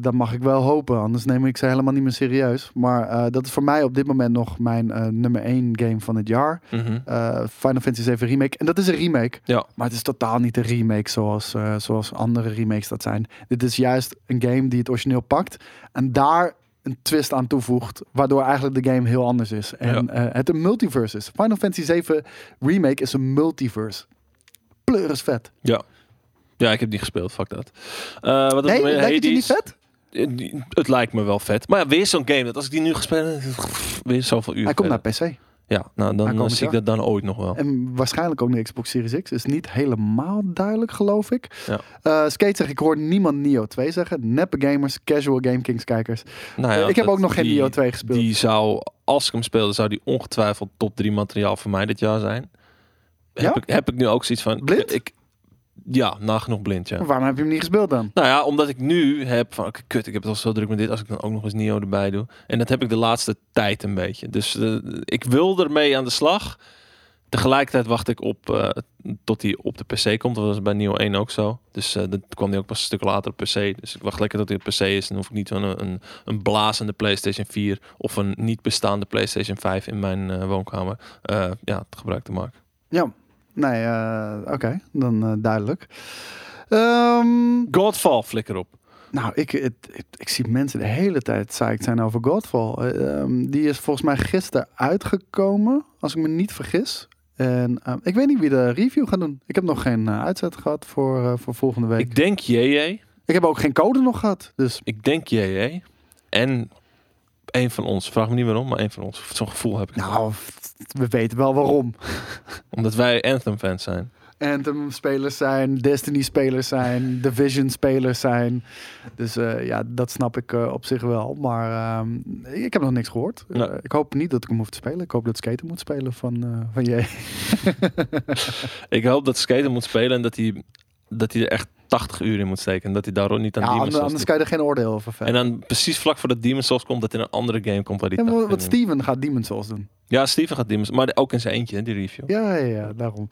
Dat, mag ik wel hopen, anders neem ik ze helemaal niet meer serieus. Maar eh, dat is voor mij op dit moment nog mijn eh, nummer 1 game van het jaar. Mhm. Eh, Final Fantasy 7 remake. En dat is een remake. Ja. Maar het is totaal niet een remake zoals, zoals andere remakes dat zijn. Dit is juist een game die het origineel pakt en daar een twist aan toevoegt, waardoor eigenlijk de game heel anders is. En eh, het een multiverse is. Final Fantasy 7 remake is een multiverse. Pleur is vet. Ja. Ja, ik heb die gespeeld. Fuck dat. Eh wat Nee, lijkt het je niet vet? Eh, Het lijkt me wel vet. Maar ja, weer zo'n game. Dat als ik die nu gespeeld heb, weer zoveel uur. Hij komt naar. PC. Ja, nou dan, zie ik dat dan ooit nog wel. En waarschijnlijk ook naar Xbox Series X. Is niet helemaal duidelijk, geloof ik. Ja. Eh, Skate zegt, ik hoor niemand Nio 2 zeggen. Neppe gamers, casual Game Kings kijkers. Nou ja, Eh, ik heb ook nog geen die- Nio 2 gespeeld. Die zou, als ik hem speelde, zou die ongetwijfeld top 3 materiaal voor mij dit jaar zijn. Ja? Heb, ik, heb ik nu ook zoiets van... Blind? Ik, ja, nagenoeg blind, ja. Waarom heb je hem niet gespeeld dan? Nou ja, omdat ik nu heb van, oké, kut, ik heb het al zo druk met dit, als ik dan ook nog eens Nio erbij doe. En dat heb ik de laatste tijd een beetje. Dus eh, ik wil ermee aan de slag. Tegelijkertijd wacht ik op eh, tot hij op de PC komt. Dat was bij Nio 1 ook zo. Dus eh dat kwam hij ook pas een stuk later op PC. Dus ik wacht lekker tot hij op PC is. Dan hoef ik niet zo'n een, een, een blazende PlayStation 4 of een niet bestaande PlayStation 5 in mijn woonkamer ja, te gebruik te maken. Ja. Nee, eh, oké. Dan eh, duidelijk. Ehm, Godfall, flikker op. nou, ik, het, ik zie mensen de hele tijd psyched zijn over Godfall. Eh, ehm, die is volgens mij gisteren uitgekomen, als ik me niet vergis. En ehm, ik weet niet wie de review gaat doen. Ik heb nog geen eh, uitzet gehad voor, voor volgende week. Ik denk JJ. Ik heb ook geen code nog gehad. Dus Ik denk JJ. En een van ons. Vraag me niet waarom, maar een van ons. Zo'n gevoel heb ik. nou, we weten wel waarom. Omdat wij Anthem-fans zijn. Anthem-spelers zijn, Destiny-spelers zijn, Division-spelers zijn. Dus eh, ja, dat snap ik eh, op zich wel. Maar ehm, ik heb nog niks gehoord. Nee. Eh, ik hoop niet dat ik hem hoef te spelen. Ik hoop dat Skater moet spelen van, van jij. Ik hoop dat Skater moet spelen en dat hij, dat hij er echt 80 uur in moet steken. En dat hij daardoor niet aan Ja, Demon's anders, Souls anders doet. kan je er geen oordeel over En dan precies vlak voordat Demon's Souls komt, dat er een andere game komt waar die Ja, maar 80 wat uur in. Steven gaat Demon's Souls doen. Ja, Steven gaat Demon's, maar ook in zijn eentje, hè, die review. Ja, ja, ja daarom.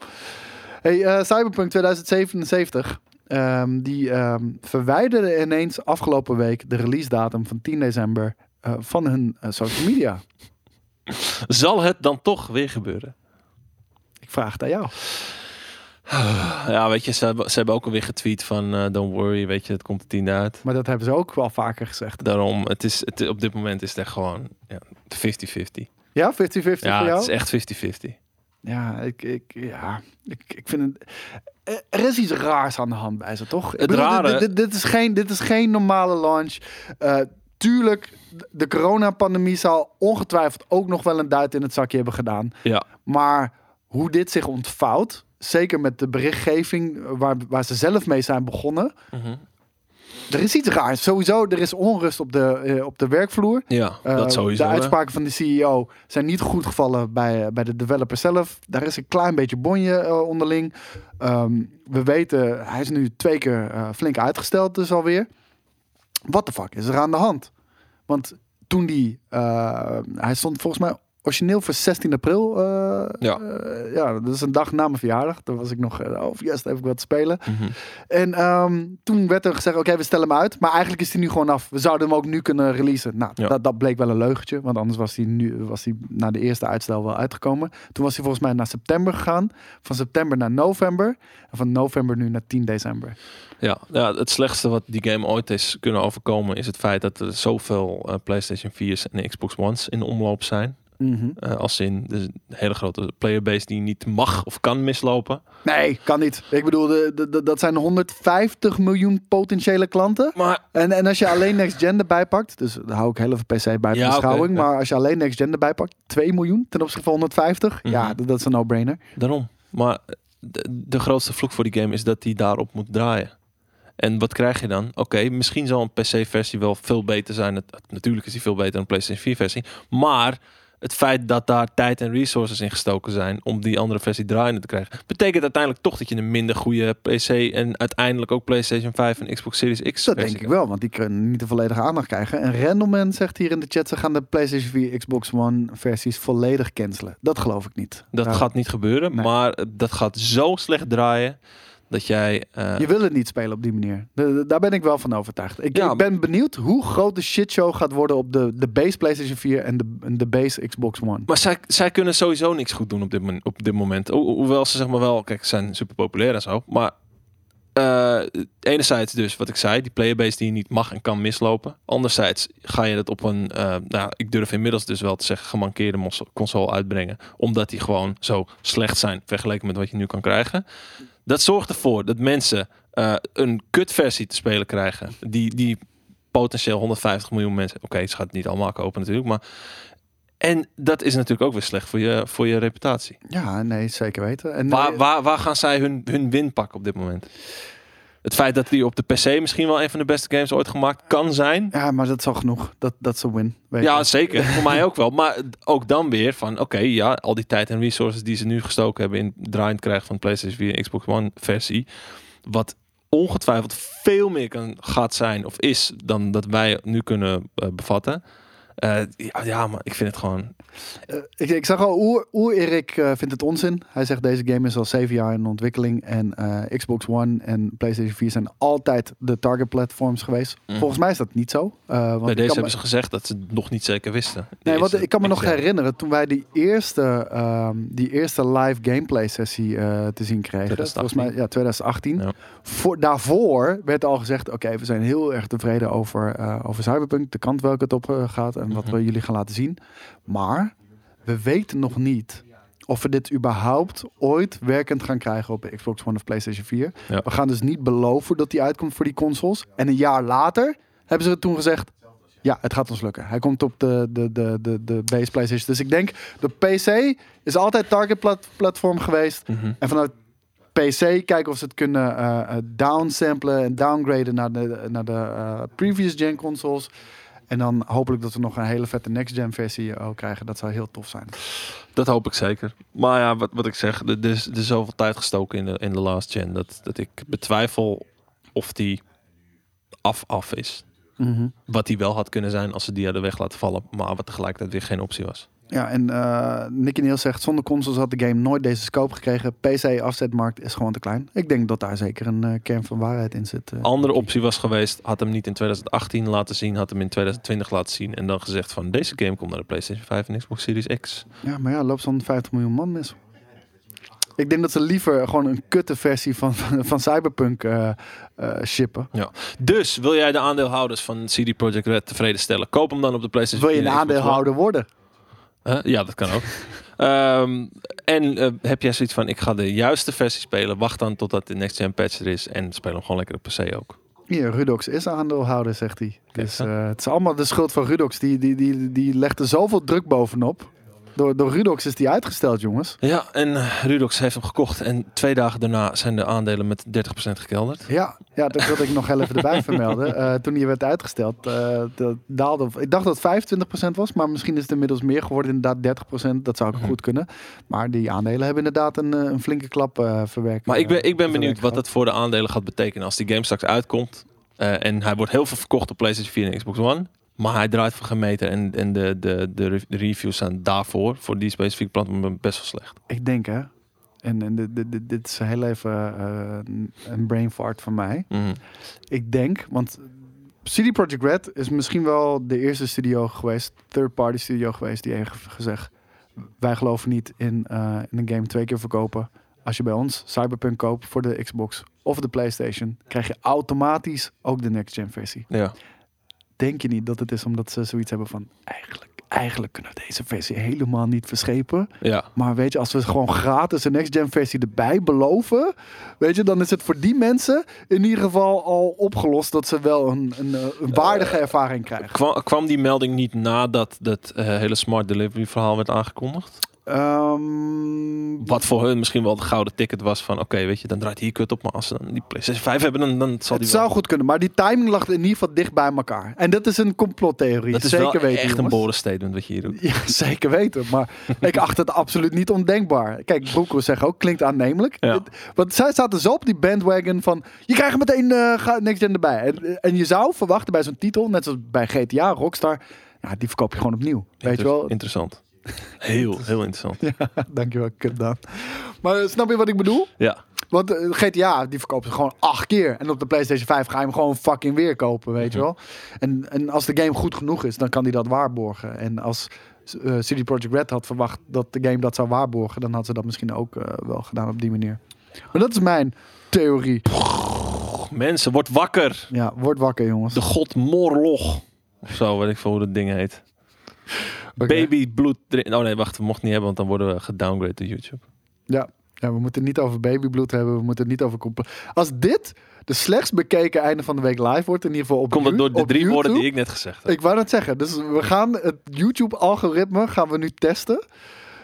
Hey, eh, Cyberpunk 2077. ehm, die ehm, verwijderde ineens afgelopen week de release datum van 10 december eh, van hun eh, social media. Zal het dan toch weer gebeuren? Ik vraag het aan jou. Ja, weet je, ze hebben, ze hebben ook alweer getweet van eh, don't worry, weet je, het komt de tiende uit. Maar dat hebben ze ook wel vaker gezegd. Daarom, het is, het, op dit moment is het echt gewoon ja, 50-50. Ja, 50-50 voor Ja, jou? het is echt 50-50. Ja, ik, ik, ja ik, ik vind het... eh, Er is iets raars aan de hand bij ze, toch? Het bedoel, rare- Dit, dit, dit is geen, dit is geen normale launch. Eh, tuurlijk, de coronapandemie zal ongetwijfeld ook nog wel een duit in het zakje hebben gedaan. Ja, Maar hoe dit zich ontvouwt, zeker met de berichtgeving waar, waar ze zelf mee zijn begonnen. Mhm. Er is iets raars. Sowieso, er is onrust op de, eh, op de werkvloer. ja Eh, dat sowieso. De hè. uitspraken van de CEO zijn niet goed gevallen bij, eh, bij de developer zelf. Daar is een klein beetje bonje eh, onderling. Ehm, we weten, hij is nu twee keer eh, flink uitgesteld dus alweer. Wat de fuck is er aan de hand? Want toen die, eh, hij stond volgens mij origineel voor 16 april. eh, Ja. eh, ja, dat is een dag na mijn verjaardag. Toen was ik nog, eh, oh yes, heb ik wat te spelen. Mhm. En ehm, toen werd er gezegd, oké, we stellen hem uit. Maar eigenlijk is hij nu gewoon af. We zouden hem ook nu kunnen releasen. Nou, Ja. dat, dat bleek wel een leugentje. Want anders was hij, nu, was hij na de eerste uitstel wel uitgekomen. Toen was hij volgens mij naar september gegaan. Van september naar november. En van november nu naar 10 december. Ja, ja, het slechtste wat die game ooit is kunnen overkomen is het feit dat er zoveel PlayStation 4's en Xbox One's in omloop zijn. Mhm. Eh, als in dus een hele grote playerbase die niet mag of kan mislopen. Nee, kan niet. Ik bedoel, de, de- de- dat zijn 150 miljoen potentiële klanten. Maar En, en als je alleen Next Gen erbij pakt, dus dan hou ik heel even PC buiten Ja, beschouwing, ja. maar als je alleen Next Gen erbij pakt, 2 miljoen ten opzichte van 150, ja, Mhm. dat, dat is een no-brainer. daarom. Maar de, de grootste vloek voor die game is dat die daarop moet draaien. En wat krijg je dan? Oké, misschien zal een PC-versie wel veel beter zijn. Het, natuurlijk is die veel beter dan een PlayStation 4-versie. Maar het feit dat daar tijd en resources in gestoken zijn om die andere versie draaiende te krijgen, betekent uiteindelijk toch dat je een minder goede PC en uiteindelijk ook PlayStation 5 en Xbox Series X. Dat denk ik wel, want die kunnen niet de volledige aandacht krijgen. En Randomman zegt hier in de chat, ze gaan de PlayStation 4, Xbox One versies volledig cancelen. Dat geloof ik niet. Dat Ja. gaat niet gebeuren, Nee. maar dat gaat zo slecht draaien dat jij. eh, Je wil het niet spelen op die manier. De- de- daar ben ik wel van overtuigd. Ik, Ja, ik ben benieuwd hoe groot de shitshow gaat worden op de, de base PlayStation 4 en de, de base Xbox One. Maar zij, zij kunnen sowieso niks goed doen op dit, op dit moment. Ho- hoewel ze zeg maar wel, kijk, ze zijn super populair en zo. Maar eh, enerzijds dus wat ik zei, die playerbase die je niet mag en kan mislopen. Anderzijds ga je het op een, eh, nou, ik durf inmiddels dus wel te zeggen, gemankeerde console uitbrengen. Omdat die gewoon zo slecht zijn vergeleken met wat je nu kan krijgen. Dat zorgt ervoor dat mensen eh, een kutversie te spelen krijgen. Die, die potentieel 150 miljoen mensen. Oké, ze gaat het niet allemaal kopen natuurlijk, maar en dat is natuurlijk ook weer slecht voor je, voor je reputatie. Ja, nee, zeker weten. En, Waar, eh, waar, waar gaan zij hun, hun win pakken op dit moment? Het feit dat die op de PC misschien wel een van de beste games ooit gemaakt kan zijn. Ja, maar dat is al genoeg. Dat, dat is een win. Ja, je. zeker. Voor mij ook wel. Maar ook dan weer van, oké, ja, al die tijd en resources die ze nu gestoken hebben in het draaiend krijgen van PlayStation 4 en Xbox One versie. Wat ongetwijfeld veel meer kan, gaat zijn of is dan dat wij nu kunnen eh, bevatten. Eh, ja, ja, maar ik vind het gewoon Eh, ik, ik zag al, Oer, Oer Erik eh, vindt het onzin. Hij zegt deze game is al zeven jaar in ontwikkeling. En eh, Xbox One en PlayStation 4 zijn altijd de target platforms geweest. Mhm. Volgens mij is dat niet zo. Eh, want Bij deze hebben me- ze gezegd dat ze het nog niet zeker wisten. Die Nee, want ik kan me nog herinneren toen wij die eerste, ehm, die eerste live gameplay sessie eh, te zien kregen. 2018. Volgens mij, ja, 2018. Ja. Voor, daarvoor werd al gezegd, oké, we zijn heel erg tevreden over, eh, over Cyberpunk. De kant welke het op gaat en wat Mhm. we jullie gaan laten zien. Maar we weten nog niet of we dit überhaupt ooit werkend gaan krijgen op Xbox One of PlayStation 4. Ja. We gaan dus niet beloven dat die uitkomt voor die consoles. En een jaar later hebben ze toen gezegd, ja, het gaat ons lukken. Hij komt op de, de, de, de, de base PlayStation. Dus ik denk, de PC is altijd target plat platform geweest. Mhm. En vanuit PC kijken of ze het kunnen eh, eh, downsamplen en downgraden naar de, naar de eh, previous gen consoles. En dan hopelijk dat we nog een hele vette next gen versie ook krijgen. Dat zou heel tof zijn. Dat hoop ik zeker. Maar ja, wat, wat ik zeg, er is, er is zoveel tijd gestoken in de, in de last gen. Dat, dat ik betwijfel of die af af is. Mhm. Wat die wel had kunnen zijn als ze die hadden weg laten vallen. Maar wat tegelijkertijd weer geen optie was. Ja, en eh Nicky Niels zegt, zonder consoles had de game nooit deze scope gekregen. PC-afzetmarkt is gewoon te klein. Ik denk dat daar zeker een eh, kern van waarheid in zit. eh. Andere optie was geweest, had hem niet in 2018 laten zien, had hem in 2020 laten zien. En dan gezegd van deze game komt naar de PlayStation 5 en Xbox Series X. Ja, maar ja, loopt zo'n 50 miljoen man mis. Ik denk dat ze liever gewoon een kutte versie van, van, van Cyberpunk shippen. Dus wil jij de aandeelhouders van CD Projekt Red tevreden stellen? Koop hem dan op de PlayStation Wil je 4 een aandeelhouder worden? Huh? ja, dat kan ook. Ehm, en eh, heb jij zoiets van, ik ga de juiste versie spelen. Wacht dan totdat de next gen patch er is. En speel hem gewoon lekker op PC ook. Hier, Rudox is aandeelhouder, zegt hij. Dus eh, het is allemaal de schuld van Rudox. Die, die, die, die legt er zoveel druk bovenop. Door, door Rudox is die uitgesteld, jongens. Ja, en Rudox heeft hem gekocht. En twee dagen daarna zijn de aandelen met 30% gekelderd. Ja, ja dat wilde ik nog even erbij vermelden. Eh, toen die werd uitgesteld, eh, dat daalde. Ik dacht dat het 25% was, maar misschien is het inmiddels meer geworden. Inderdaad, 30%. Dat zou ook Mhm. goed kunnen. Maar die aandelen hebben inderdaad een, eh, een flinke klap verwerkt. Maar ik ben, ik ben benieuwd wat dat voor de aandelen gaat betekenen als die game straks uitkomt. En hij wordt heel veel verkocht op PlayStation 4 en Xbox One. Maar hij draait voor gemeten en, en de, de, de, re- de reviews zijn daarvoor, voor die specifieke platform, best wel slecht. Ik denk hè. En, en dit, dit, dit- is heel even eh, een brain fart van mij. Mhm. Ik denk, want CD Projekt Red is misschien wel de eerste studio geweest, third party studio geweest, die heeft gezegd: wij geloven niet in, eh, in een game twee keer verkopen. Als je bij ons Cyberpunk koopt voor de Xbox of de PlayStation, krijg je automatisch ook de next gen versie. Ja. Denk je niet dat het is omdat ze zoiets hebben van eigenlijk, eigenlijk kunnen we deze versie helemaal niet verschepen. ja. Maar weet je, als we gewoon gratis een next-gen versie erbij beloven, weet je, dan is het voor die mensen in ieder geval al opgelost dat ze wel een, een, eh, een waardige ervaring krijgen. Kwa- kwam die melding niet nadat dat eh, hele smart delivery verhaal werd aangekondigd? Ehm, Wat voor hun misschien wel het gouden ticket was van oké, weet je, dan draait hier kut op. Maar als ze dan die PlayStation 5 hebben, dan, dan zal die het zou goed kunnen, maar die timing lag in ieder geval dicht bij elkaar. En dat is een complottheorie. Dat is zeker wel weten, echt een bold statement wat je hier doet. Ja, zeker weten. Maar ik acht het absoluut niet ondenkbaar. Kijk, Broeko zegt ook, klinkt aannemelijk. Ja. Want zij zaten zo op die bandwagon van... Je krijgt meteen eh ga- Next Gen erbij. En, en je zou verwachten bij zo'n titel, net zoals bij GTA, Rockstar... Ja, die verkoop je gewoon opnieuw. Weet je wel? Interessant. Heel, heel interessant. Dankjewel, kut dan. Maar eh, snap je wat ik bedoel? Ja. Want eh, GTA, die verkopen ze gewoon acht keer. En op de PlayStation 5 ga je hem gewoon fucking weer kopen, weet je Mhm. wel. En, en als de game goed genoeg is, dan kan die dat waarborgen. En als eh CD Projekt Red had verwacht dat de game dat zou waarborgen, dan had ze dat misschien ook wel gedaan op die manier. Maar dat is mijn theorie. Mensen, word wakker. Ja, word wakker, jongens. De god Morloch. Of zo, weet ik veel hoe dat ding heet. Oké. Baby bloed. Oh nee, wacht, we mochten niet hebben, want dan worden we gedowngrade door YouTube. Ja. ja, we moeten het niet over babybloed hebben. We moeten het niet over... Als dit de slechtst bekeken einde van de week live wordt, in ieder geval op Komt dat door de drie woorden die ik net gezegd heb? Ik wou net zeggen. Dus we gaan het YouTube-algoritme gaan we nu testen.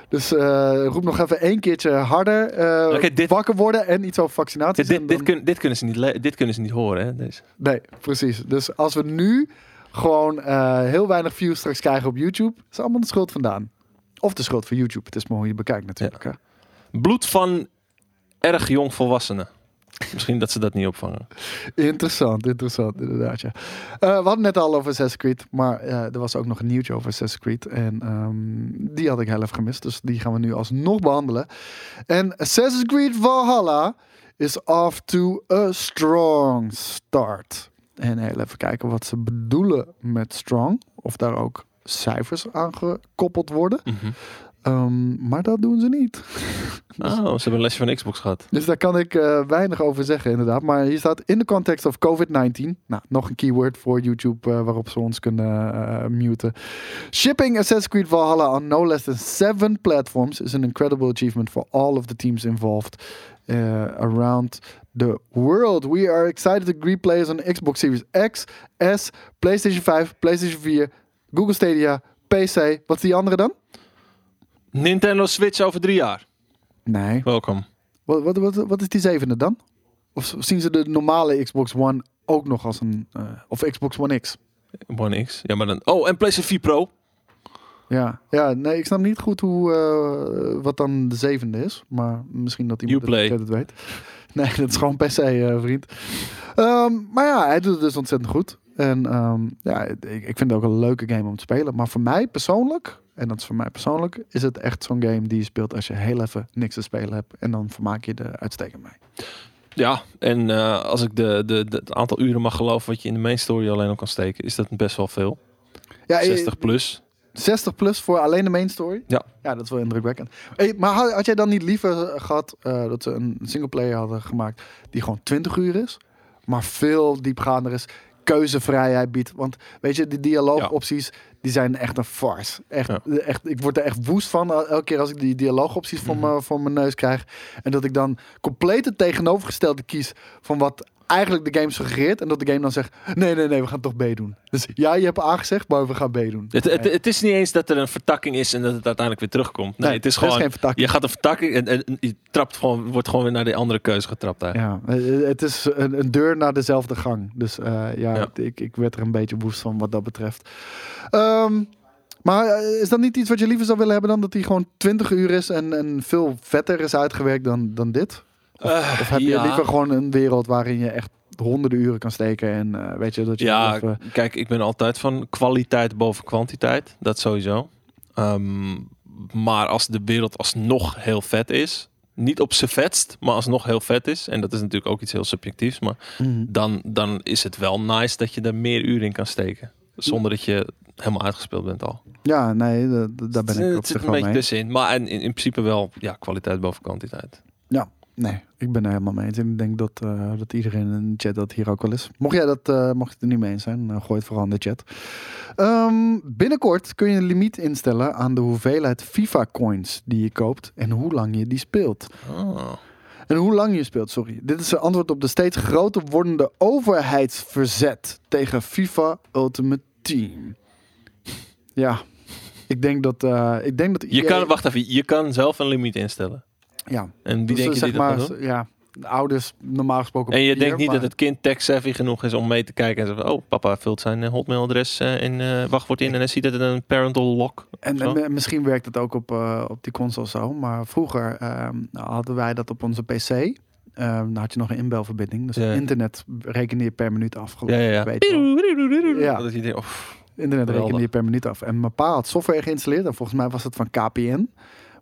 Dus eh, roep nog even één keertje harder. dit- wakker worden en iets over vaccinaties. Dit, dit, kun- dit, kunnen ze niet dit kunnen ze niet horen, hè? Deze. Nee, precies. Dus als we nu gewoon eh, heel weinig views straks krijgen op YouTube, is allemaal de schuld vandaan. Of de schuld van YouTube. Het is maar hoe je bekijkt natuurlijk. hè. Bloed van erg jong volwassenen. Misschien dat ze dat niet opvangen. Interessant, interessant, inderdaad. Ja. Eh, we hadden net al over Assassin's Creed, maar eh, er was ook nog een nieuwtje over Assassin's Creed. En ehm, die had ik heel even gemist, dus die gaan we nu alsnog behandelen. En Assassin's Creed Valhalla is off to a strong start. En heel even kijken wat ze bedoelen met strong. Of daar ook cijfers aan gekoppeld worden. Ehm, maar dat doen ze niet. Oh, ze hebben een lesje van Xbox gehad. Dus daar kan ik eh, weinig over zeggen, inderdaad. Maar hier staat in de context of COVID-19. Nou, nog een keyword voor YouTube eh, waarop ze ons kunnen eh, muten. Shipping Assassin's Creed Valhalla on no less than seven platforms is an incredible achievement for all of the teams involved uh, around the world. We are excited to greet players on Xbox Series X, S, PlayStation 5, PlayStation 4, Google Stadia, PC. Wat is die andere dan? Nintendo Switch over drie jaar. Nee. Welkom. Wat, wat, wat, wat is die zevende dan? Of zien ze de normale Xbox One ook nog als een... eh, of Xbox One X? One X. Ja, maar dan... Oh, en PlayStation 4 Pro. Ja, ja nee, ik snap niet goed hoe, eh, wat dan de zevende is. Maar misschien dat iemand het weet. Nee, dat is gewoon PC, eh, vriend. Ehm, maar ja, hij doet het dus ontzettend goed. En ehm, ja, ik, ik vind het ook een leuke game om te spelen. Maar voor mij persoonlijk, en dat is voor mij persoonlijk, is het echt zo'n game die je speelt als je heel even niks te spelen hebt. En dan vermaak je er uitstekend mee. Ja, en eh, als ik de, de, de, het aantal uren mag geloven wat je in de main story alleen al kan steken, is dat best wel veel. Ja, eh, 60 plus. 60 plus voor alleen de main story? Ja. Ja, dat is wel indrukwekkend. Hey, maar had, had jij dan niet liever gehad eh, dat ze een singleplayer hadden gemaakt die gewoon 20 uur is, maar veel diepgaander is, keuzevrijheid biedt? Want weet je, die dialoogopties, die zijn echt een farce. Echt, echt, ik word er echt woest van el- elke keer als ik die dialoogopties voor, Mhm. me, voor mijn neus krijg. En dat ik dan compleet het tegenovergestelde kies van wat eigenlijk de game suggereert. En dat de game dan zegt, nee, nee, nee, we gaan toch B doen. Dus ja, je hebt A gezegd, maar we gaan B doen. Het, het, het is niet eens dat er een vertakking is en dat het uiteindelijk weer terugkomt. Nee, het is gewoon, geen vertakking. je gaat een vertakking en, en je trapt gewoon, wordt gewoon weer naar die andere keuze getrapt eigenlijk. Ja, het is een, een deur naar dezelfde gang. Dus eh, ja, Ja. Ik, ik werd er een beetje woest van wat dat betreft. Ehm, maar eh, is dat niet iets wat je liever zou willen hebben dan dat hij gewoon 20 uur is en, en veel vetter is uitgewerkt dan, dan dit? Of, Eh, of heb je ja. liever gewoon een wereld waarin je echt honderden uren kan steken en eh, weet je dat je Ja, even- kijk, ik ben altijd van kwaliteit boven kwantiteit. Dat sowieso. Ehm, maar als de wereld alsnog heel vet is, niet op z'n vetst, maar alsnog heel vet is, en dat is natuurlijk ook iets heel subjectiefs, maar Mhm. dan, dan is het wel nice dat je er meer uren in kan steken. Zonder dat je helemaal uitgespeeld bent al. Ja, nee, da- da- daar ben ik het op zit zich een beetje tussenin. Maar in, in, in principe wel ja, kwaliteit boven kwantiteit. Nee, ik ben er helemaal mee eens. En ik denk dat, eh, dat iedereen in de chat dat hier ook wel is. Mocht jij dat, eh, mocht je het er niet mee eens zijn, eh, gooi het vooral in de chat. Ehm, binnenkort kun je een limiet instellen aan de hoeveelheid FIFA-coins die je koopt en hoe lang je die speelt. Oh. En hoe lang je speelt, sorry. Dit is een antwoord op de steeds groter wordende overheidsverzet tegen FIFA Ultimate Team. Ja, ik denk dat... ik denk dat Je kan, wacht even, je kan zelf een limiet instellen. Ja, En wie dus, denk je zeg die dat maar, gaat doen? ja, de ouders normaal gesproken... En je papier, denkt niet maar- dat het kind tech-savvy genoeg is om mee te kijken en zeggen oh, papa vult zijn eh, hotmailadres eh, in eh, wachtwoord in en dan ziet het een parental lock. En, en mi- misschien werkt het ook op, eh, op die console zo. Maar vroeger ehm, hadden wij dat op onze PC. Ehm, dan had je nog een inbelverbinding. Dus Ja. internet rekende je per minuut af. geloof Ja, ja, ja. weet. Ja. Dat oh, Internet rekende je per minuut af. En mijn pa had software geïnstalleerd. En volgens mij was het van KPN.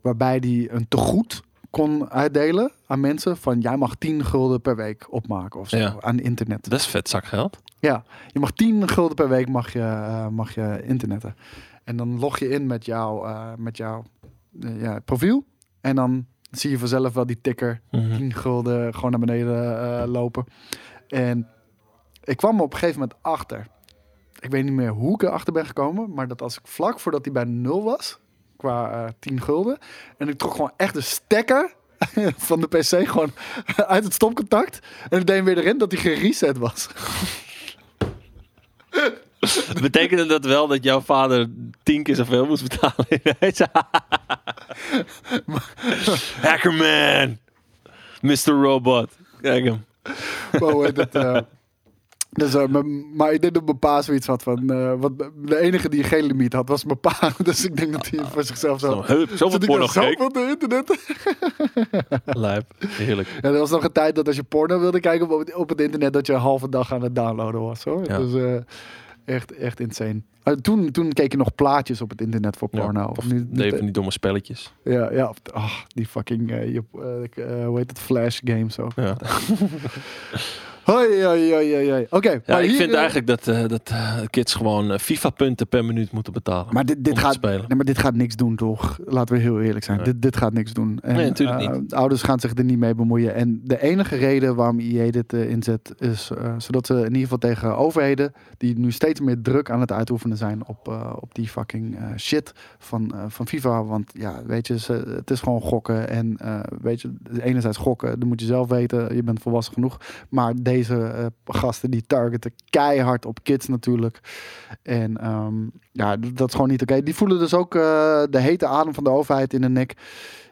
Waarbij die een tegoed kon uitdelen aan mensen. Van jij mag 10 gulden per week opmaken of zo. Ja. Aan internet. dat is vet zakgeld. Ja, je mag 10 gulden per week mag je, eh, mag je internetten. En dan log je in met jouw, eh, met jouw eh, ja, profiel. En dan zie je vanzelf wel die ticker Mhm. 10 gulden gewoon naar beneden lopen. En ik kwam op een gegeven moment achter. Ik weet niet meer hoe ik erachter ben gekomen. Maar dat als ik vlak voordat hij bij nul was. Qua eh 10 gulden. En ik trok gewoon echt de stekker van de PC gewoon uit het stopcontact. En ik deed hem weer erin dat hij gereset was. Betekende dat wel dat jouw vader tien keer zoveel moest betalen? Hackerman! Mr. Robot. Kijk hem. Heet het, eh, dus, eh, maar ik denk dat mijn pa zoiets had van... eh, wat, de enige die geen limiet had, was mijn pa. Dus ik denk dat hij voor zichzelf zo... Zo, hup, zoveel porno nou zo gekeken. op het internet? Lijp. Heerlijk. Ja, er was nog een tijd dat als je porno wilde kijken op, het- op het internet... dat je een halve dag aan het downloaden was. Hoor. Ja. Dus eh, echt, echt insane. Eh, toen, toen keek je nog plaatjes op het internet voor Ja, porno. of nu, nu- Even die domme spelletjes. ja, ja, of- ah, die fucking... eh, je, eh, eh, hoe heet het? Flash games ook. Ja. Hoi, hoi, hoi, hoi. Oké, Ja, ik hier, vind eh, eigenlijk dat, eh, dat eh, kids gewoon FIFA-punten per minuut moeten betalen. Maar dit, dit, gaat, spelen. nee, maar dit gaat niks doen, toch? Laten we heel eerlijk zijn. Nee. Dit, dit gaat niks doen. En, Nee, natuurlijk niet. Ouders gaan zich er niet mee bemoeien. En de enige reden waarom IE dit inzet... is zodat ze in ieder geval tegen overheden... die nu steeds meer druk aan het uitoefenen zijn... op, op die fucking shit van, van FIFA. Want ja, weet je, ze, het is gewoon gokken. En weet je, enerzijds gokken, dat moet je zelf weten. Je bent volwassen genoeg. Maar deze eh, gasten die targeten keihard op kids natuurlijk. En ehm, ja, dat is gewoon niet oké. Die voelen dus ook eh, de hete adem van de overheid in de nek.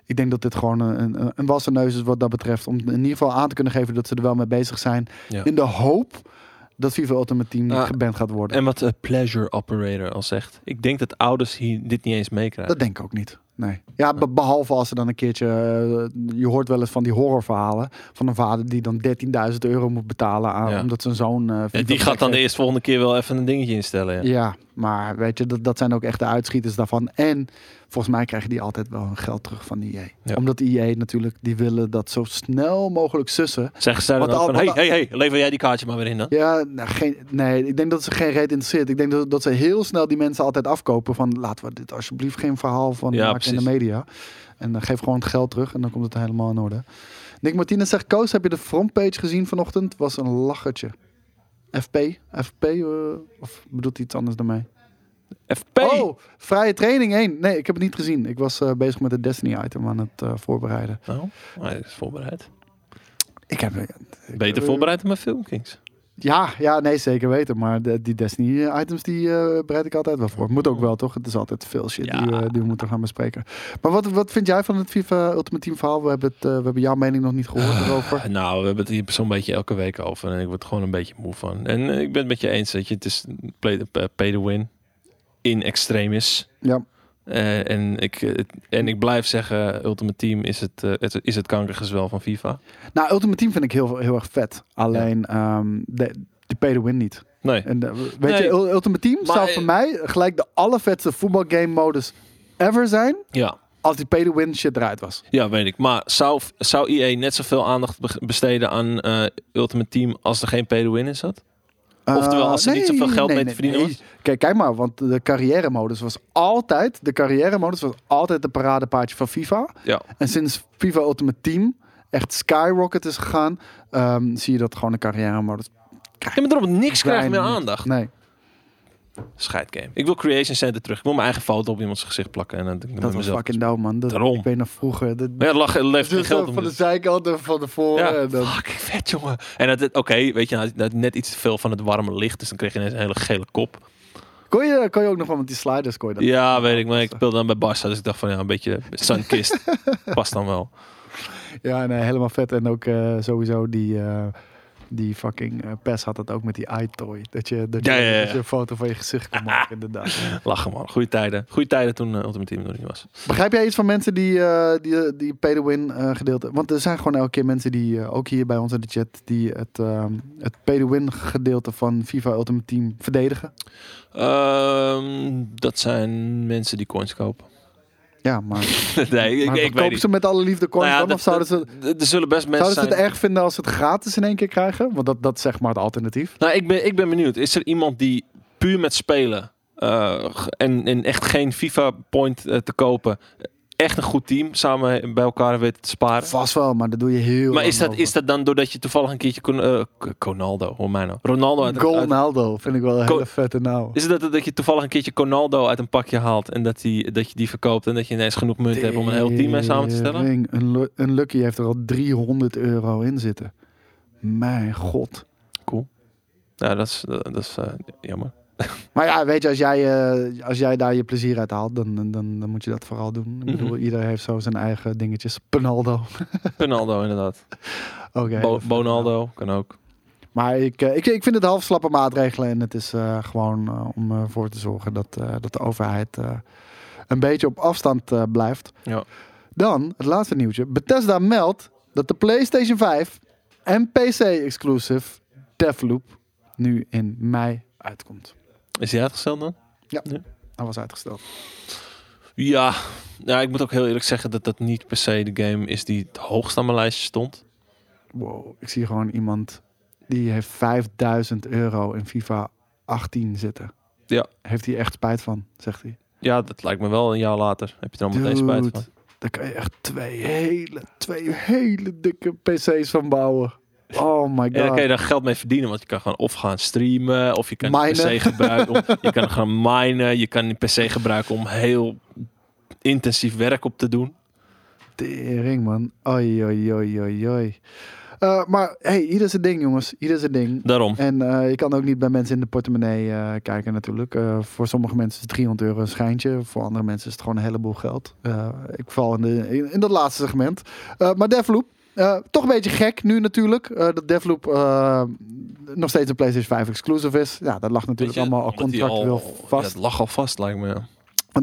Ik denk dat dit gewoon een, een, een wassen neus is wat dat betreft. Om in ieder geval aan te kunnen geven dat ze er wel mee bezig zijn. Ja. In de hoop dat FIFA Ultimate Team Ah, geband gaat worden. En wat de pleasure operator al zegt. Ik denk dat ouders hier dit niet eens meekrijgen. Dat denk ik ook niet. Nee. Ja, be- behalve als er dan een keertje... eh, je hoort wel eens van die horrorverhalen... van een vader die dan 13.000 euro moet betalen... Aan, Ja. omdat zijn zoon... Ja, FIFA die gaat dan de eerste volgende keer wel even een dingetje instellen. Ja. Ja, maar weet je, dat, dat zijn ook echt de uitschieters daarvan. En volgens mij krijgen die altijd wel hun geld terug van EA. Ja. Omdat EA natuurlijk, die willen dat zo snel mogelijk sussen. Zeggen ze dan al- van, hey, hey, hey, lever jij die kaartje maar weer in dan? Ja, nou, geen, nee, ik denk dat ze geen reet interesseert. Ik denk dat, dat ze heel snel die mensen altijd afkopen van... laten we dit alsjeblieft geen verhaal van Ja, maken in de media. En dan geef gewoon het geld terug en dan komt het helemaal in orde. Nick Martinez zegt, Koos, heb je de frontpage gezien vanochtend? Was een lachertje. FP? FP? eh, of bedoelt hij iets anders dan mij? FP! Oh, vrije training 1. Nee, ik heb het niet gezien. Ik was eh, bezig met het Destiny item aan het eh, voorbereiden. Nou, hij is voorbereid. Ik heb... ik- Beter voorbereid dan mijn Filmkings. Ja, ja, nee, zeker weten. Maar de, die Destiny items, die eh, bereid ik altijd wel voor. Moet ook wel, toch? Het is altijd veel shit Ja. die, we- die we moeten gaan bespreken. Maar wat, wat vind jij van het FIFA Ultimate Team verhaal? We hebben, het, eh, we hebben jouw mening nog niet gehoord erover. Nou, we hebben het hier zo'n beetje elke week over. En ik word gewoon een beetje moe van. En eh, ik ben het met je eens. Dat je, het is play, eh, pay to win. In extremis. Ja, Eh, en, ik, eh, en ik blijf zeggen, Ultimate Team is het, eh, het, is het kankergezwel van FIFA. nou, Ultimate Team vind ik heel, heel erg vet. Alleen, ehm de, die pay to win niet. Nee. En weet Nee. je, Ul- Ultimate Team Maar, zou voor mij gelijk de allervetste voetbalgame modus ever zijn. Ja. Als die pay to win shit eruit was. ja, weet ik. Maar zou, zou EA net zoveel aandacht be- besteden aan eh, Ultimate Team als er geen pay to win in zat? Oftewel, als er Uh, niet zoveel geld mee te verdienen was? Kijk, kijk maar, want de carrière modus was altijd, de carrière modus was altijd de paradepaardje van FIFA. Ja. En sinds FIFA Ultimate Team echt skyrocket is gegaan, ehm, zie je dat gewoon de carrière modus. Ja, maar daarom niks krijgt meer aandacht. Nee, Scheidgame. Ik wil Creation Center terug. Ik wil mijn eigen foto op iemands gezicht plakken. En dan dat was fucking dope, man. Dat, Daarom. Ik weet nog vroeger. Dat, ja, lach, leeft dus geld van de dus. zijkant en van de voor. Ja, en dan, fucking vet, jongen. En dat, het- oké, weet je, nou, dat net iets te veel van het warme licht. Dus dan kreeg je ineens een hele gele kop. Kon, je, kon je ook nog wel met die sliders kon je dat Ja, weet ik. Maar ik speelde dan bij Barca. Dus ik dacht van, ja, een beetje sunkist. Past dan wel. Ja, nee, helemaal vet. En ook eh, sowieso die, eh, die fucking eh, PES had het ook met die iToy. Dat je, dat, je, Ja, ja, ja. dat je een foto van je gezicht kon maken, inderdaad. Lachen, man. Goeie tijden. Goeie tijden toen eh, Ultimate Team nog niet was. Begrijp jij iets van mensen die, eh, die, die pay to win gedeelte... Want er zijn gewoon elke keer mensen die, ook hier bij ons in de chat... die het, ehm, het pay to win gedeelte van FIFA Ultimate Team verdedigen. Ehm, dat zijn mensen die coins kopen. Ja, maar, nee, ik, maar ik weet kopen niet. ze met alle liefde coins Nou ja, dan? Of zouden ze, Er zullen best mensen zouden ze het zijn... erg vinden als ze het gratis in één keer krijgen? Want dat, dat is zeg maar het alternatief. Nou, ik ben, ik ben benieuwd. Is er iemand die puur met spelen eh, en, en echt geen FIFA-point eh, te kopen... echt een goed team samen bij elkaar weet te sparen? Vast wel, maar dat doe je heel Maar is dat, over. is dat dan doordat je toevallig een keertje... Con, eh, Conaldo, hoor mij nou. Ronaldo uit, uit, Ronaldo vind ik wel een Co- hele vette naam. Is het dat, dat je toevallig een keertje Conaldo uit een pakje haalt... en dat, die, dat je die verkoopt... en dat je ineens genoeg munt hebt om een heel team mee samen te stellen? Een, een Lucky heeft er al 300 euro in zitten. Mijn god. Cool. Ja, dat is, dat is eh, jammer. Maar ja, weet je, als jij, eh, als jij daar je plezier uit haalt, dan, dan, dan moet je dat vooral doen. Ik bedoel, Mhm. iedereen heeft zo zijn eigen dingetjes. Penaldo. Ronaldo inderdaad. Oké. Bo Bonaldo kan ook. Maar ik, eh, ik, ik vind het half slappe maatregelen. En het is eh, gewoon om ervoor te zorgen dat, dat de overheid een beetje op afstand blijft. Ja. Dan, het laatste nieuwtje. Bethesda meldt dat de PlayStation 5 en PC exclusive Deathloop nu in mei uitkomt. Is hij uitgesteld dan? Dat was uitgesteld. Ja, nou, ik moet ook heel eerlijk zeggen dat dat niet per se de game is die het hoogst aan mijn lijstje stond. Wow, ik zie gewoon iemand die heeft 5000 euro in FIFA 18 zitten. Ja. Heeft hij echt spijt van, zegt hij. Ja, dat lijkt me wel een jaar later. Heb je er al meteen spijt van? Daar kan je echt twee hele, twee hele dikke PC's van bouwen. Oh my En daar kan god. je dan geld mee verdienen, want je kan gewoon of gaan streamen, of je kan Minen. PC gebruiken. Om, je kan gaan minen, je kan PC gebruiken om heel intensief werk op te doen. Tering, man. Oi, oi, oi, oi, oi. Eh, maar hey, ieder zijn ding, jongens. Ieder zijn ding. Daarom. En eh, je kan ook niet bij mensen in de portemonnee eh, kijken natuurlijk. Voor sommige mensen is 300 euro een schijntje. Voor andere mensen is het gewoon een heleboel geld. Ik val in, de, in, in dat laatste segment. Maar Devloop, eh, toch een beetje gek nu natuurlijk. eh, dat Devloop eh, nog steeds een PlayStation 5 exclusive is. Ja, dat lag natuurlijk je, allemaal al contractueel vast. Ja, het lag al vast, lijkt me. ja.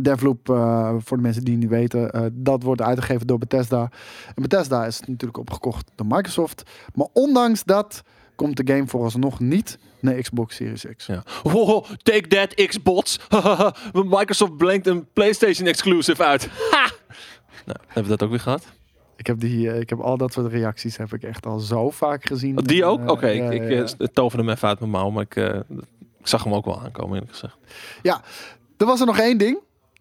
Devloop, voor de mensen die het niet weten, dat wordt uitgegeven door Bethesda. En Bethesda is natuurlijk opgekocht door Microsoft. Maar ondanks dat komt de game vooralsnog niet naar Xbox Series X. Ja. Oh, take that, Xbox. Microsoft blankt een PlayStation exclusive uit. Ha! Nou, hebben we dat ook weer gehad? Ik heb, die, eh, ik heb al dat soort reacties heb ik echt al zo vaak gezien. Oh, Die ook? Eh, Oké, ja, ik, ik ja, eh, toverde hem even uit mijn mouw, maar ik, ik zag hem ook wel aankomen, eerlijk gezegd. Er was er nog één ding.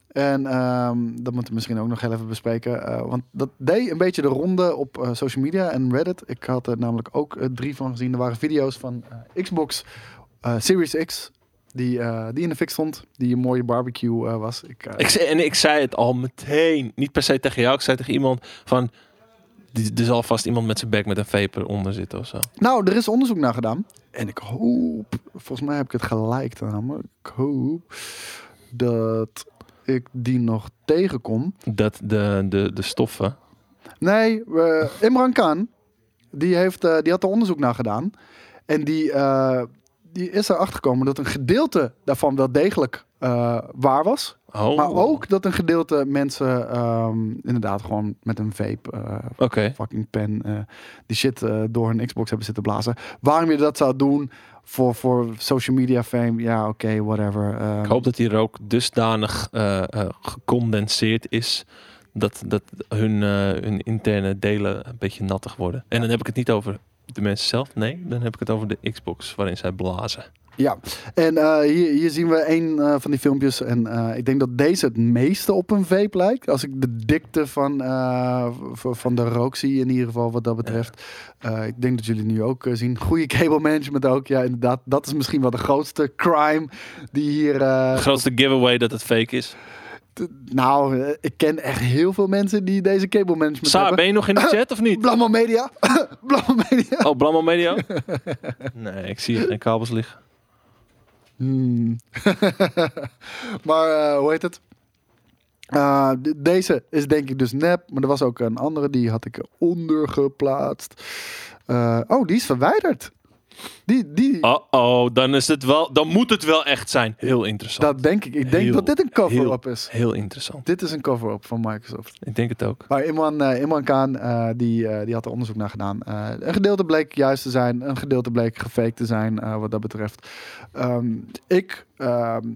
En ehm, dat moeten we misschien ook nog heel even bespreken. want dat deed een beetje de ronde op social media en Reddit. Ik had er namelijk ook drie van gezien. Er waren video's van Xbox Series X. Die, eh, die in de fik stond. Die een mooie barbecue eh, was. Ik, eh, Ik zei, en ik zei het al meteen, niet per se tegen jou, ik zei tegen iemand van, er zal vast iemand met zijn bek met een vaper onder zitten of zo. Nou, er is onderzoek naar gedaan. En ik hoop, volgens mij heb ik het gelijk namelijk. Ik hoop dat ik die nog tegenkom. Dat de, de, de stoffen, Nee, Imran Khan, die, heeft, die had er onderzoek naar gedaan. En die, die is erachter gekomen dat een gedeelte daarvan wel degelijk eh, waar was. oh, Maar ook dat een gedeelte mensen ehm, inderdaad gewoon met een vape, eh, fucking pen, eh, die shit door hun Xbox hebben zitten blazen. Waarom je dat zou doen voor, voor social media fame, ja oké, whatever. Ehm, ik hoop dat die rook dusdanig gecondenseerd is, dat, dat hun, hun interne delen een beetje nattig worden. En dan heb ik het niet over de mensen zelf, nee, dan heb ik het over de Xbox waarin zij blazen. Ja, en eh, hier, hier zien we een eh, van die filmpjes. En eh, ik denk dat deze het meeste op een vape lijkt. Als ik de dikte van, van de rook zie, in ieder geval wat dat betreft. Ik denk dat jullie nu ook zien. Goede cable management ook. Ja, inderdaad. Dat is misschien wel de grootste crime die hier. De grootste giveaway dat het fake is. Nou, eh, ik ken echt heel veel mensen die deze cable management Saar, hebben. ben je nog in de chat of niet? Blammo Media. Blammo Media. Oh, Blammo Medio? Nee, ik zie geen kabels liggen. Hmm. maar eh, hoe heet het? Uh, de- deze is denk ik dus nep, maar er was ook een andere die had ik eronder geplaatst. Uh, oh, die is verwijderd. Die, die, Oh, oh, dan is het wel, dan moet het wel echt zijn. Heel interessant. dat denk ik. Ik denk Heel, dat dit een cover-up is. Heel interessant. Dit is een cover-up van Microsoft. Ik denk het ook. Maar Imran, eh Imran Khan, eh, die, eh, die had er onderzoek naar gedaan. Eh, een gedeelte bleek juist te zijn, een gedeelte bleek gefaked te zijn, eh, wat dat betreft. Ehm, ik, ehm,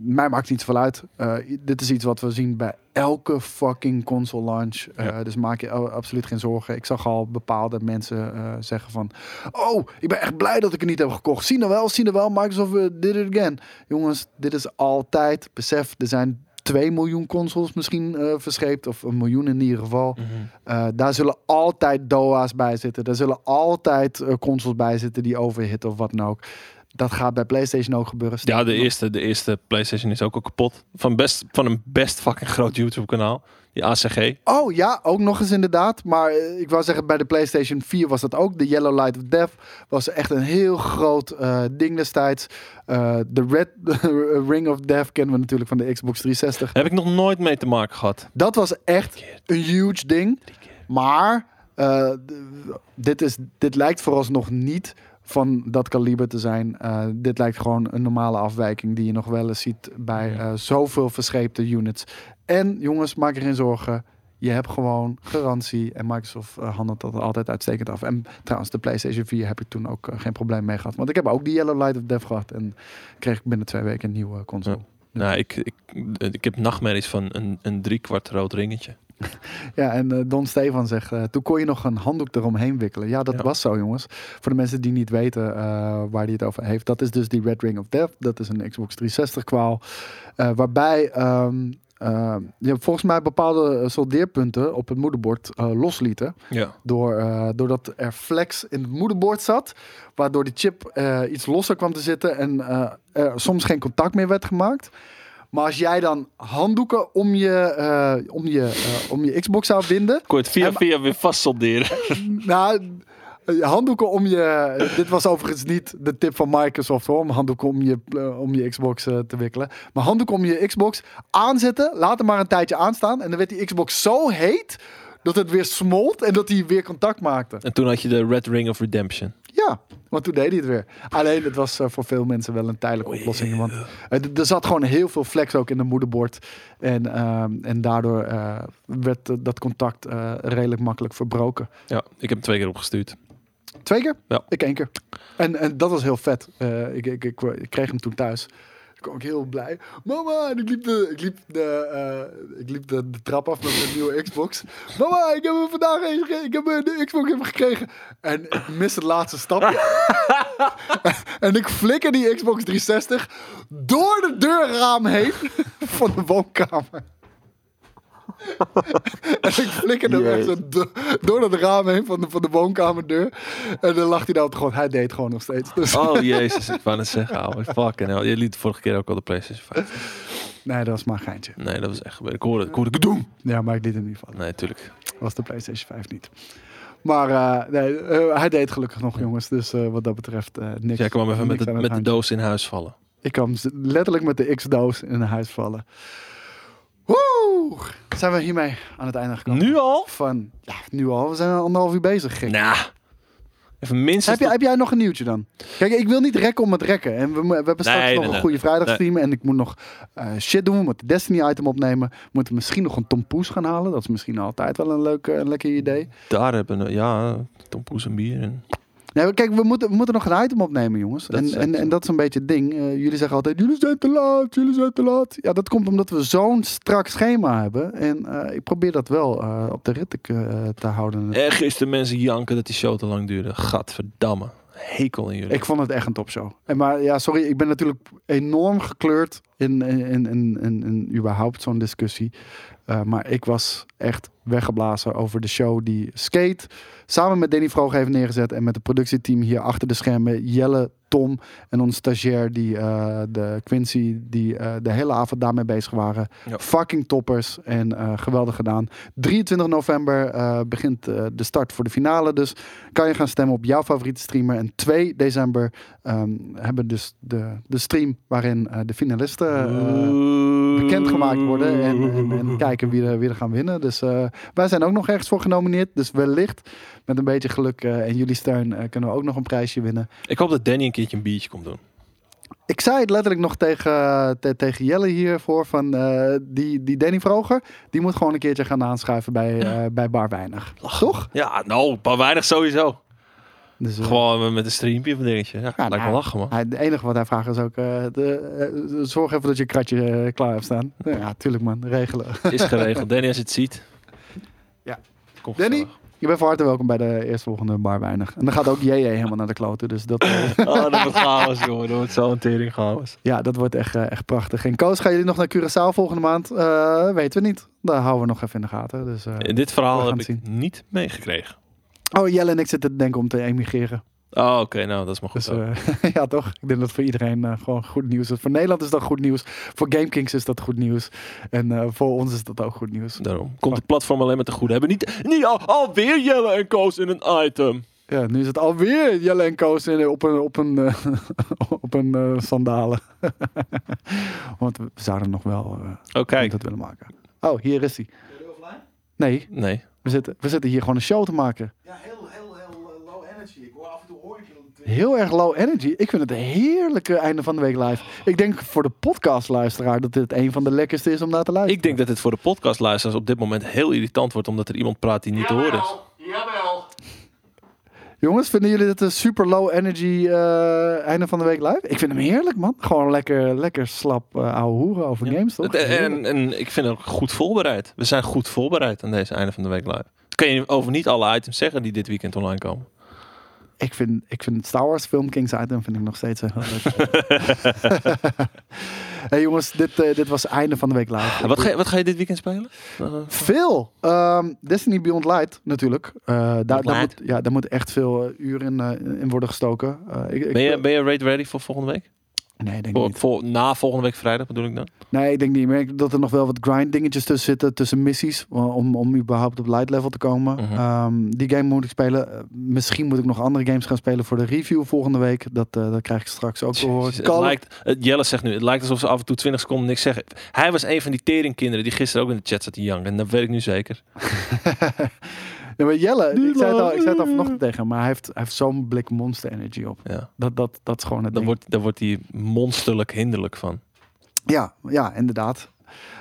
mij maakt niet zoveel uit. Eh, dit is iets wat we zien bij elke fucking console launch. Eh, Ja. Dus maak je absoluut geen zorgen. Ik zag al bepaalde mensen eh, zeggen van... Oh, ik ben echt blij dat ik het niet heb gekocht. Zie nou wel, zie nou wel, Microsoft did it again. Jongens, dit is altijd, besef, er zijn 2 miljoen consoles misschien verscheept. Of een miljoen in ieder geval. Uh, daar zullen altijd DOA's bij zitten. Daar zullen altijd uh, consoles bij zitten die overhitten of wat dan ook. Dat gaat bij PlayStation ook gebeuren. Ja, de eerste, de eerste PlayStation is ook al kapot. Van, best, van een best fucking groot YouTube kanaal. Die ACG. Oh ja, ook nog eens inderdaad. Maar uh, ik wou zeggen, bij de PlayStation 4 was dat ook. De Yellow Light of Death was echt een heel groot uh, ding destijds. Uh, de Red Ring of Death kennen we natuurlijk van de Xbox 360. Heb ik nog nooit mee te maken gehad. Dat was echt een huge ding. Maar dit, is, dit lijkt vooralsnog niet van dat kaliber te zijn. Uh, dit lijkt gewoon een normale afwijking die je nog wel eens ziet bij uh, zoveel verscheepte units. En jongens, maak je geen zorgen. Je hebt gewoon garantie en Microsoft uh, handelt dat altijd uitstekend af. En trouwens, de PlayStation 4 heb ik toen ook geen probleem mee gehad. Want ik heb ook die Yellow Light of Death gehad en kreeg ik binnen twee weken een nieuwe console. Ja. Nou, ik, ik, ik heb nachtmerries van een, een driekwart rood ringetje. Ja, en uh, Don Stefan zegt, uh, toen kon je nog een handdoek eromheen wikkelen. Ja, dat ja. was zo, jongens. Voor de mensen die niet weten uh, waar hij het over heeft. Dat is dus die Red Ring of Death. Dat is een Xbox 360 kwaal. Waarbij um, je volgens mij bepaalde soldeerpunten op het moederbord loslieten. Ja. Door, doordat er flex in het moederbord zat. Waardoor die chip iets losser kwam te zitten. En er soms geen contact meer werd gemaakt. Maar als jij dan handdoeken om je, uh, om je, uh, om je Xbox zou binden. Kon je het via en, via weer vast solderen? nou, handdoeken om je. Dit was overigens niet de tip van Microsoft hoor. Om handdoeken om je, uh, om je Xbox te wikkelen. Maar handdoeken om je Xbox aanzetten. Laat hem maar een tijdje aanstaan. En dan werd die Xbox zo heet. Dat het weer smolt en dat hij weer contact maakte. En toen had je de Red Ring of Redemption. Ja, want toen deed hij het weer. Alleen het was eh, voor veel mensen wel een tijdelijke oplossing. Want eh, er zat gewoon heel veel flex ook in de moederbord. En, ehm, en daardoor eh, werd eh, dat contact eh, redelijk makkelijk verbroken. Ja, ik heb hem twee keer opgestuurd. Twee keer? Ja. Ik één keer. En, en dat was heel vet. Eh, ik, ik, ik, ik kreeg hem toen thuis. Ik kwam ook heel blij. Mama, en ik liep, de, ik liep, de, eh, ik liep de, de trap af met mijn nieuwe Xbox. Mama, ik heb hem vandaag eens. Ik heb de Xbox even gekregen. En ik mis het laatste stapje. en ik flikker die Xbox 360 door de deurraam heen van de woonkamer. en ik flikkerde hem echt zo do- door dat raam heen van de, van de woonkamerdeur. En dan lag hij daar op de grond. Hij deed gewoon nog steeds. Dus, Oh jezus, ik wou het zeggen. Oh, fucking hell. Je liet de vorige keer ook al de PlayStation 5. Nee, dat was maar een geintje. Nee, dat was echt gebeurd. Ik hoorde, ik hoorde gedoem. Ja, maar ik liet hem niet vallen. Nee, tuurlijk. was de PlayStation 5 niet. Maar eh, nee, eh, hij deed gelukkig nog, jongens. Dus eh, wat dat betreft eh niks. Dus jij kwam even met de, het met de doos in huis vallen. Ik kwam letterlijk met de X-doos in huis vallen. Woe! Zijn we hiermee aan het einde gekomen? Nu al? Van, ja, nu al. We zijn anderhalf uur bezig. Gek. Nou, even minstens... Heb, jij, heb jij nog een nieuwtje dan? Kijk, ik wil niet rekken om het rekken. En we, we hebben straks Nee, nog nee, een nee. goede vrijdagstream. En ik moet nog eh, shit doen. We moeten Destiny-item opnemen. We moeten misschien nog een tompoes gaan halen. Dat is misschien altijd wel een leuk, eh, een lekker idee. Daar hebben we, ja, tompoes en bier. En... Nee, kijk, we moeten, we moeten nog een item opnemen, jongens. Dat En, is en, echt en dat is een beetje het ding. Eh, jullie zeggen altijd, jullie zijn te laat, jullie zijn te laat. Ja, dat komt omdat we zo'n strak schema hebben. En eh, ik probeer dat wel eh, op de rit te, te houden. En gisteren mensen janken dat die show te lang duurde. Gadverdamme. Hekel in jullie. Ik vond het echt een topshow. En maar ja, sorry, ik ben natuurlijk enorm gekleurd in, in, in, in, in, in überhaupt zo'n discussie. Eh, maar ik was echt weggeblazen over de show die Skate samen met Danny Vroog heeft neergezet. En met het productieteam hier achter de schermen. Jelle, Tom en onze stagiair, die, eh, de Quincy, die eh, de hele avond daarmee bezig waren. Ja. Fucking toppers en geweldig gedaan. 23 november begint de start voor de finale. Dus kan je gaan stemmen op jouw favoriete streamer. En 2 december ehm, hebben we dus de, de stream waarin de finalisten bekendgemaakt worden. En, en, en kijken wie er, wie er gaan winnen. Dus eh, wij zijn ook nog ergens voor genomineerd. Dus wellicht met een beetje geluk eh, en jullie steun eh, kunnen we ook nog een prijsje winnen. Ik hoop dat Danny een keertje een biertje komt doen. Ik zei het letterlijk nog tegen, te- tegen Jelle hiervoor. Van, die, die Danny Vroger, die moet gewoon een keertje gaan aanschuiven bij, bij Bar Weinig. Toch? Ja, nou, paar weinig sowieso. Dus, eh, Gewoon met een streampje of een dingetje. Ja, lijkt me nou, lachen, man. Het enige wat hij vraagt is ook... eh, de, eh, zorg even dat je kratje klaar hebt staan. Ja, tuurlijk man. Regelen. Is geregeld. Danny, als je het ziet. Ja. Kom Danny? Je bent van harte welkom bij de eerstvolgende Bar Weinig. En dan gaat ook JJ helemaal naar de kloten. Dus dat, Oh, dat wordt chaos, jongen. Dat wordt zo'n tering chaos. ja, dat wordt echt, echt prachtig. En Koos, gaan jullie nog naar Curaçao volgende maand? Eh, weten we niet. Daar houden we nog even in de gaten. Dus, In dit verhaal heb ik niet meegekregen. Oh, Jelle en ik zitten te denken om te emigreren. Oh, oké. nou, dat is maar goed. Dus eh, ja, toch? Ik denk dat het voor iedereen eh, gewoon goed nieuws is. Voor Nederland is dat goed nieuws. Voor GameKings is dat goed nieuws. En eh, voor ons is dat ook goed nieuws. Daarom. Komt het platform alleen maar te goed. Hebben niet, niet al, alweer Jelle en Koos in een item. Ja, nu is het alweer Jelle en Koos in- op een, op een, eh, op een eh, sandalen. Want we zouden nog wel eh Oh, kijk. dat willen maken. Oh, hier is hij. Nee, Nee. We zitten, we zitten hier gewoon een show te maken. Ja, heel, heel, heel eh, low energy. Ik hoor af en toe hoor ik. Heel erg low energy. Ik vind het een heerlijke einde van de week live. Ik denk voor de podcastluisteraar dat dit een van de lekkerste is om naar te luisteren. Ik denk dat het voor de podcastluisteraars op dit moment heel irritant wordt. Omdat er iemand praat die niet te horen is. Jawel. Jongens, vinden jullie dit een super low energy eh, einde van de week live? Ik vind hem heerlijk, man. Gewoon lekker, lekker slap eh ouwe hoeren over games, toch? Het- En, en ik vind ook goed voorbereid. We zijn goed voorbereid aan deze einde van de week live. Kan je over niet alle items zeggen die dit weekend online komen? Ik vind, ik vind Star Wars Film Kings item vind ik nog steeds heel leuk. hey jongens, dit, eh, dit was het einde van de week live. En wat, ga je, wat ga je dit weekend spelen? Uh, Veel. Ehm, Destiny Beyond Light natuurlijk. Eh, daar, daar, Light. moet, ja, daar moet echt veel eh, uren in, eh, in worden gestoken. Eh, ik, ik- ben, je, ben je raid ready voor volgende week? Nee, ik denk Voor, niet. voor, na volgende week vrijdag bedoel ik dan? Nee, ik denk niet. Ik merk dat er nog wel wat grind dingetjes tussen zitten. Tussen missies. Om, om überhaupt op light level te komen. Mhm. Ehm, die game moet ik spelen. Eh, misschien moet ik nog andere games gaan spelen voor de review volgende week. Dat, eh, dat krijg ik straks ook te horen. Het lijkt, Jelle zegt nu, het lijkt alsof ze af en toe 20 seconden niks zeggen. Hij was een van die teringkinderen die gisteren ook in de chat zat te janken. En dat weet ik nu zeker. Nee, maar Jelle, ik zei het al, ik zei het al vanochtend tegen hem, maar hij heeft, hij heeft zo'n blik Monster Energy op. Ja. Dat, dat, dat is gewoon het Dan ding. wordt, dan wordt hij monsterlijk hinderlijk van. Ja, ja, inderdaad.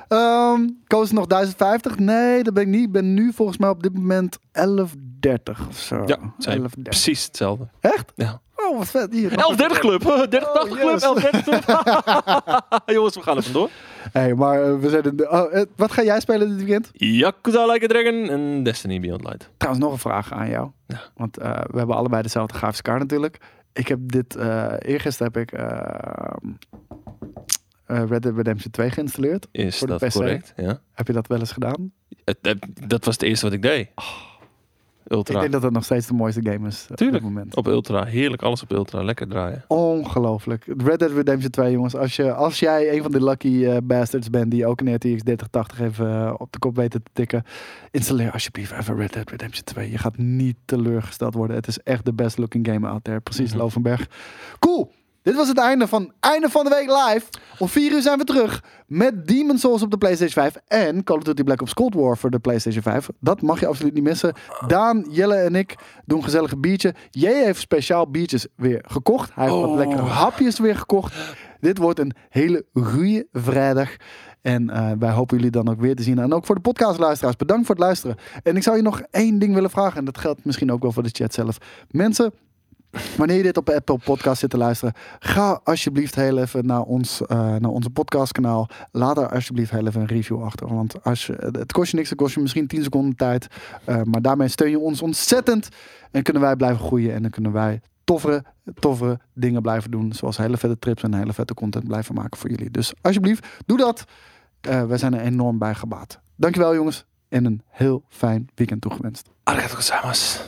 Ehm koos nog 1050? Nee, dat ben ik niet. Ik ben nu volgens mij op dit moment 1130 of zo. Ja, zijn 1130. precies hetzelfde. Echt? Ja. Oh, wat vet. Hier, 1130 club, 3080 Oh, club, yes. 1130 club. Jongens, we gaan er vandoor. Hey, maar eh, we zijn in de, oh, eh, wat ga jij spelen dit weekend? Yakuza Like a Dragon en Destiny Beyond Light. Trouwens, nog een vraag aan jou. Ja. Want eh, we hebben allebei dezelfde grafische kaart natuurlijk. Ik heb dit, eh eergisteren heb ik eh, eh, Red Dead Redemption 2 geïnstalleerd. Is Voor de dat PC? correct? Ja. Heb je dat wel eens gedaan? Het- dat was het eerste wat ik deed. Ik Ultra. denk dat het nog steeds de mooiste game is eh, op Tuurlijk. dit moment. Op Ultra. Heerlijk alles op Ultra. Lekker draaien. Ongelooflijk. Red Dead Redemption 2, jongens. Als, je, als jij een van de lucky eh, bastards bent die ook een RTX 3080 even eh, op de kop weten te tikken, installeer alsjeblieft even Red Dead Redemption 2. Je gaat niet teleurgesteld worden. Het is echt de best looking game out there. Precies, Mhm. Lovenberg. Cool. Dit was het einde van einde van de week live. Om 4 uur zijn we terug met Demon's Souls op de PlayStation 5 en Call of Duty Black Ops Cold War voor de PlayStation 5. Dat mag je absoluut niet missen. Daan, Jelle en ik doen een gezellige biertje. Jij heeft speciaal biertjes weer gekocht. Hij heeft wat Oh. lekkere hapjes weer gekocht. Dit wordt een hele goede vrijdag. En eh, wij hopen jullie dan ook weer te zien. En ook voor de podcastluisteraars, bedankt voor het luisteren. En ik zou je nog één ding willen vragen. En dat geldt misschien ook wel voor de chat zelf. Mensen, wanneer je dit op Apple Podcast zit te luisteren, ga alsjeblieft heel even naar, ons, eh, naar onze podcastkanaal. Laat er alsjeblieft heel even een review achter. Want als je, het kost je niks, het kost je misschien 10 seconden tijd. Eh, maar daarmee steun je ons ontzettend. En kunnen wij blijven groeien. En dan kunnen wij toffere, toffere dingen blijven doen. Zoals hele vette trips en hele vette content blijven maken voor jullie. Dus alsjeblieft, doe dat. Eh wij zijn er enorm bij gebaat. Dankjewel jongens. En een heel fijn weekend toegewenst. Arigato gozaimasu.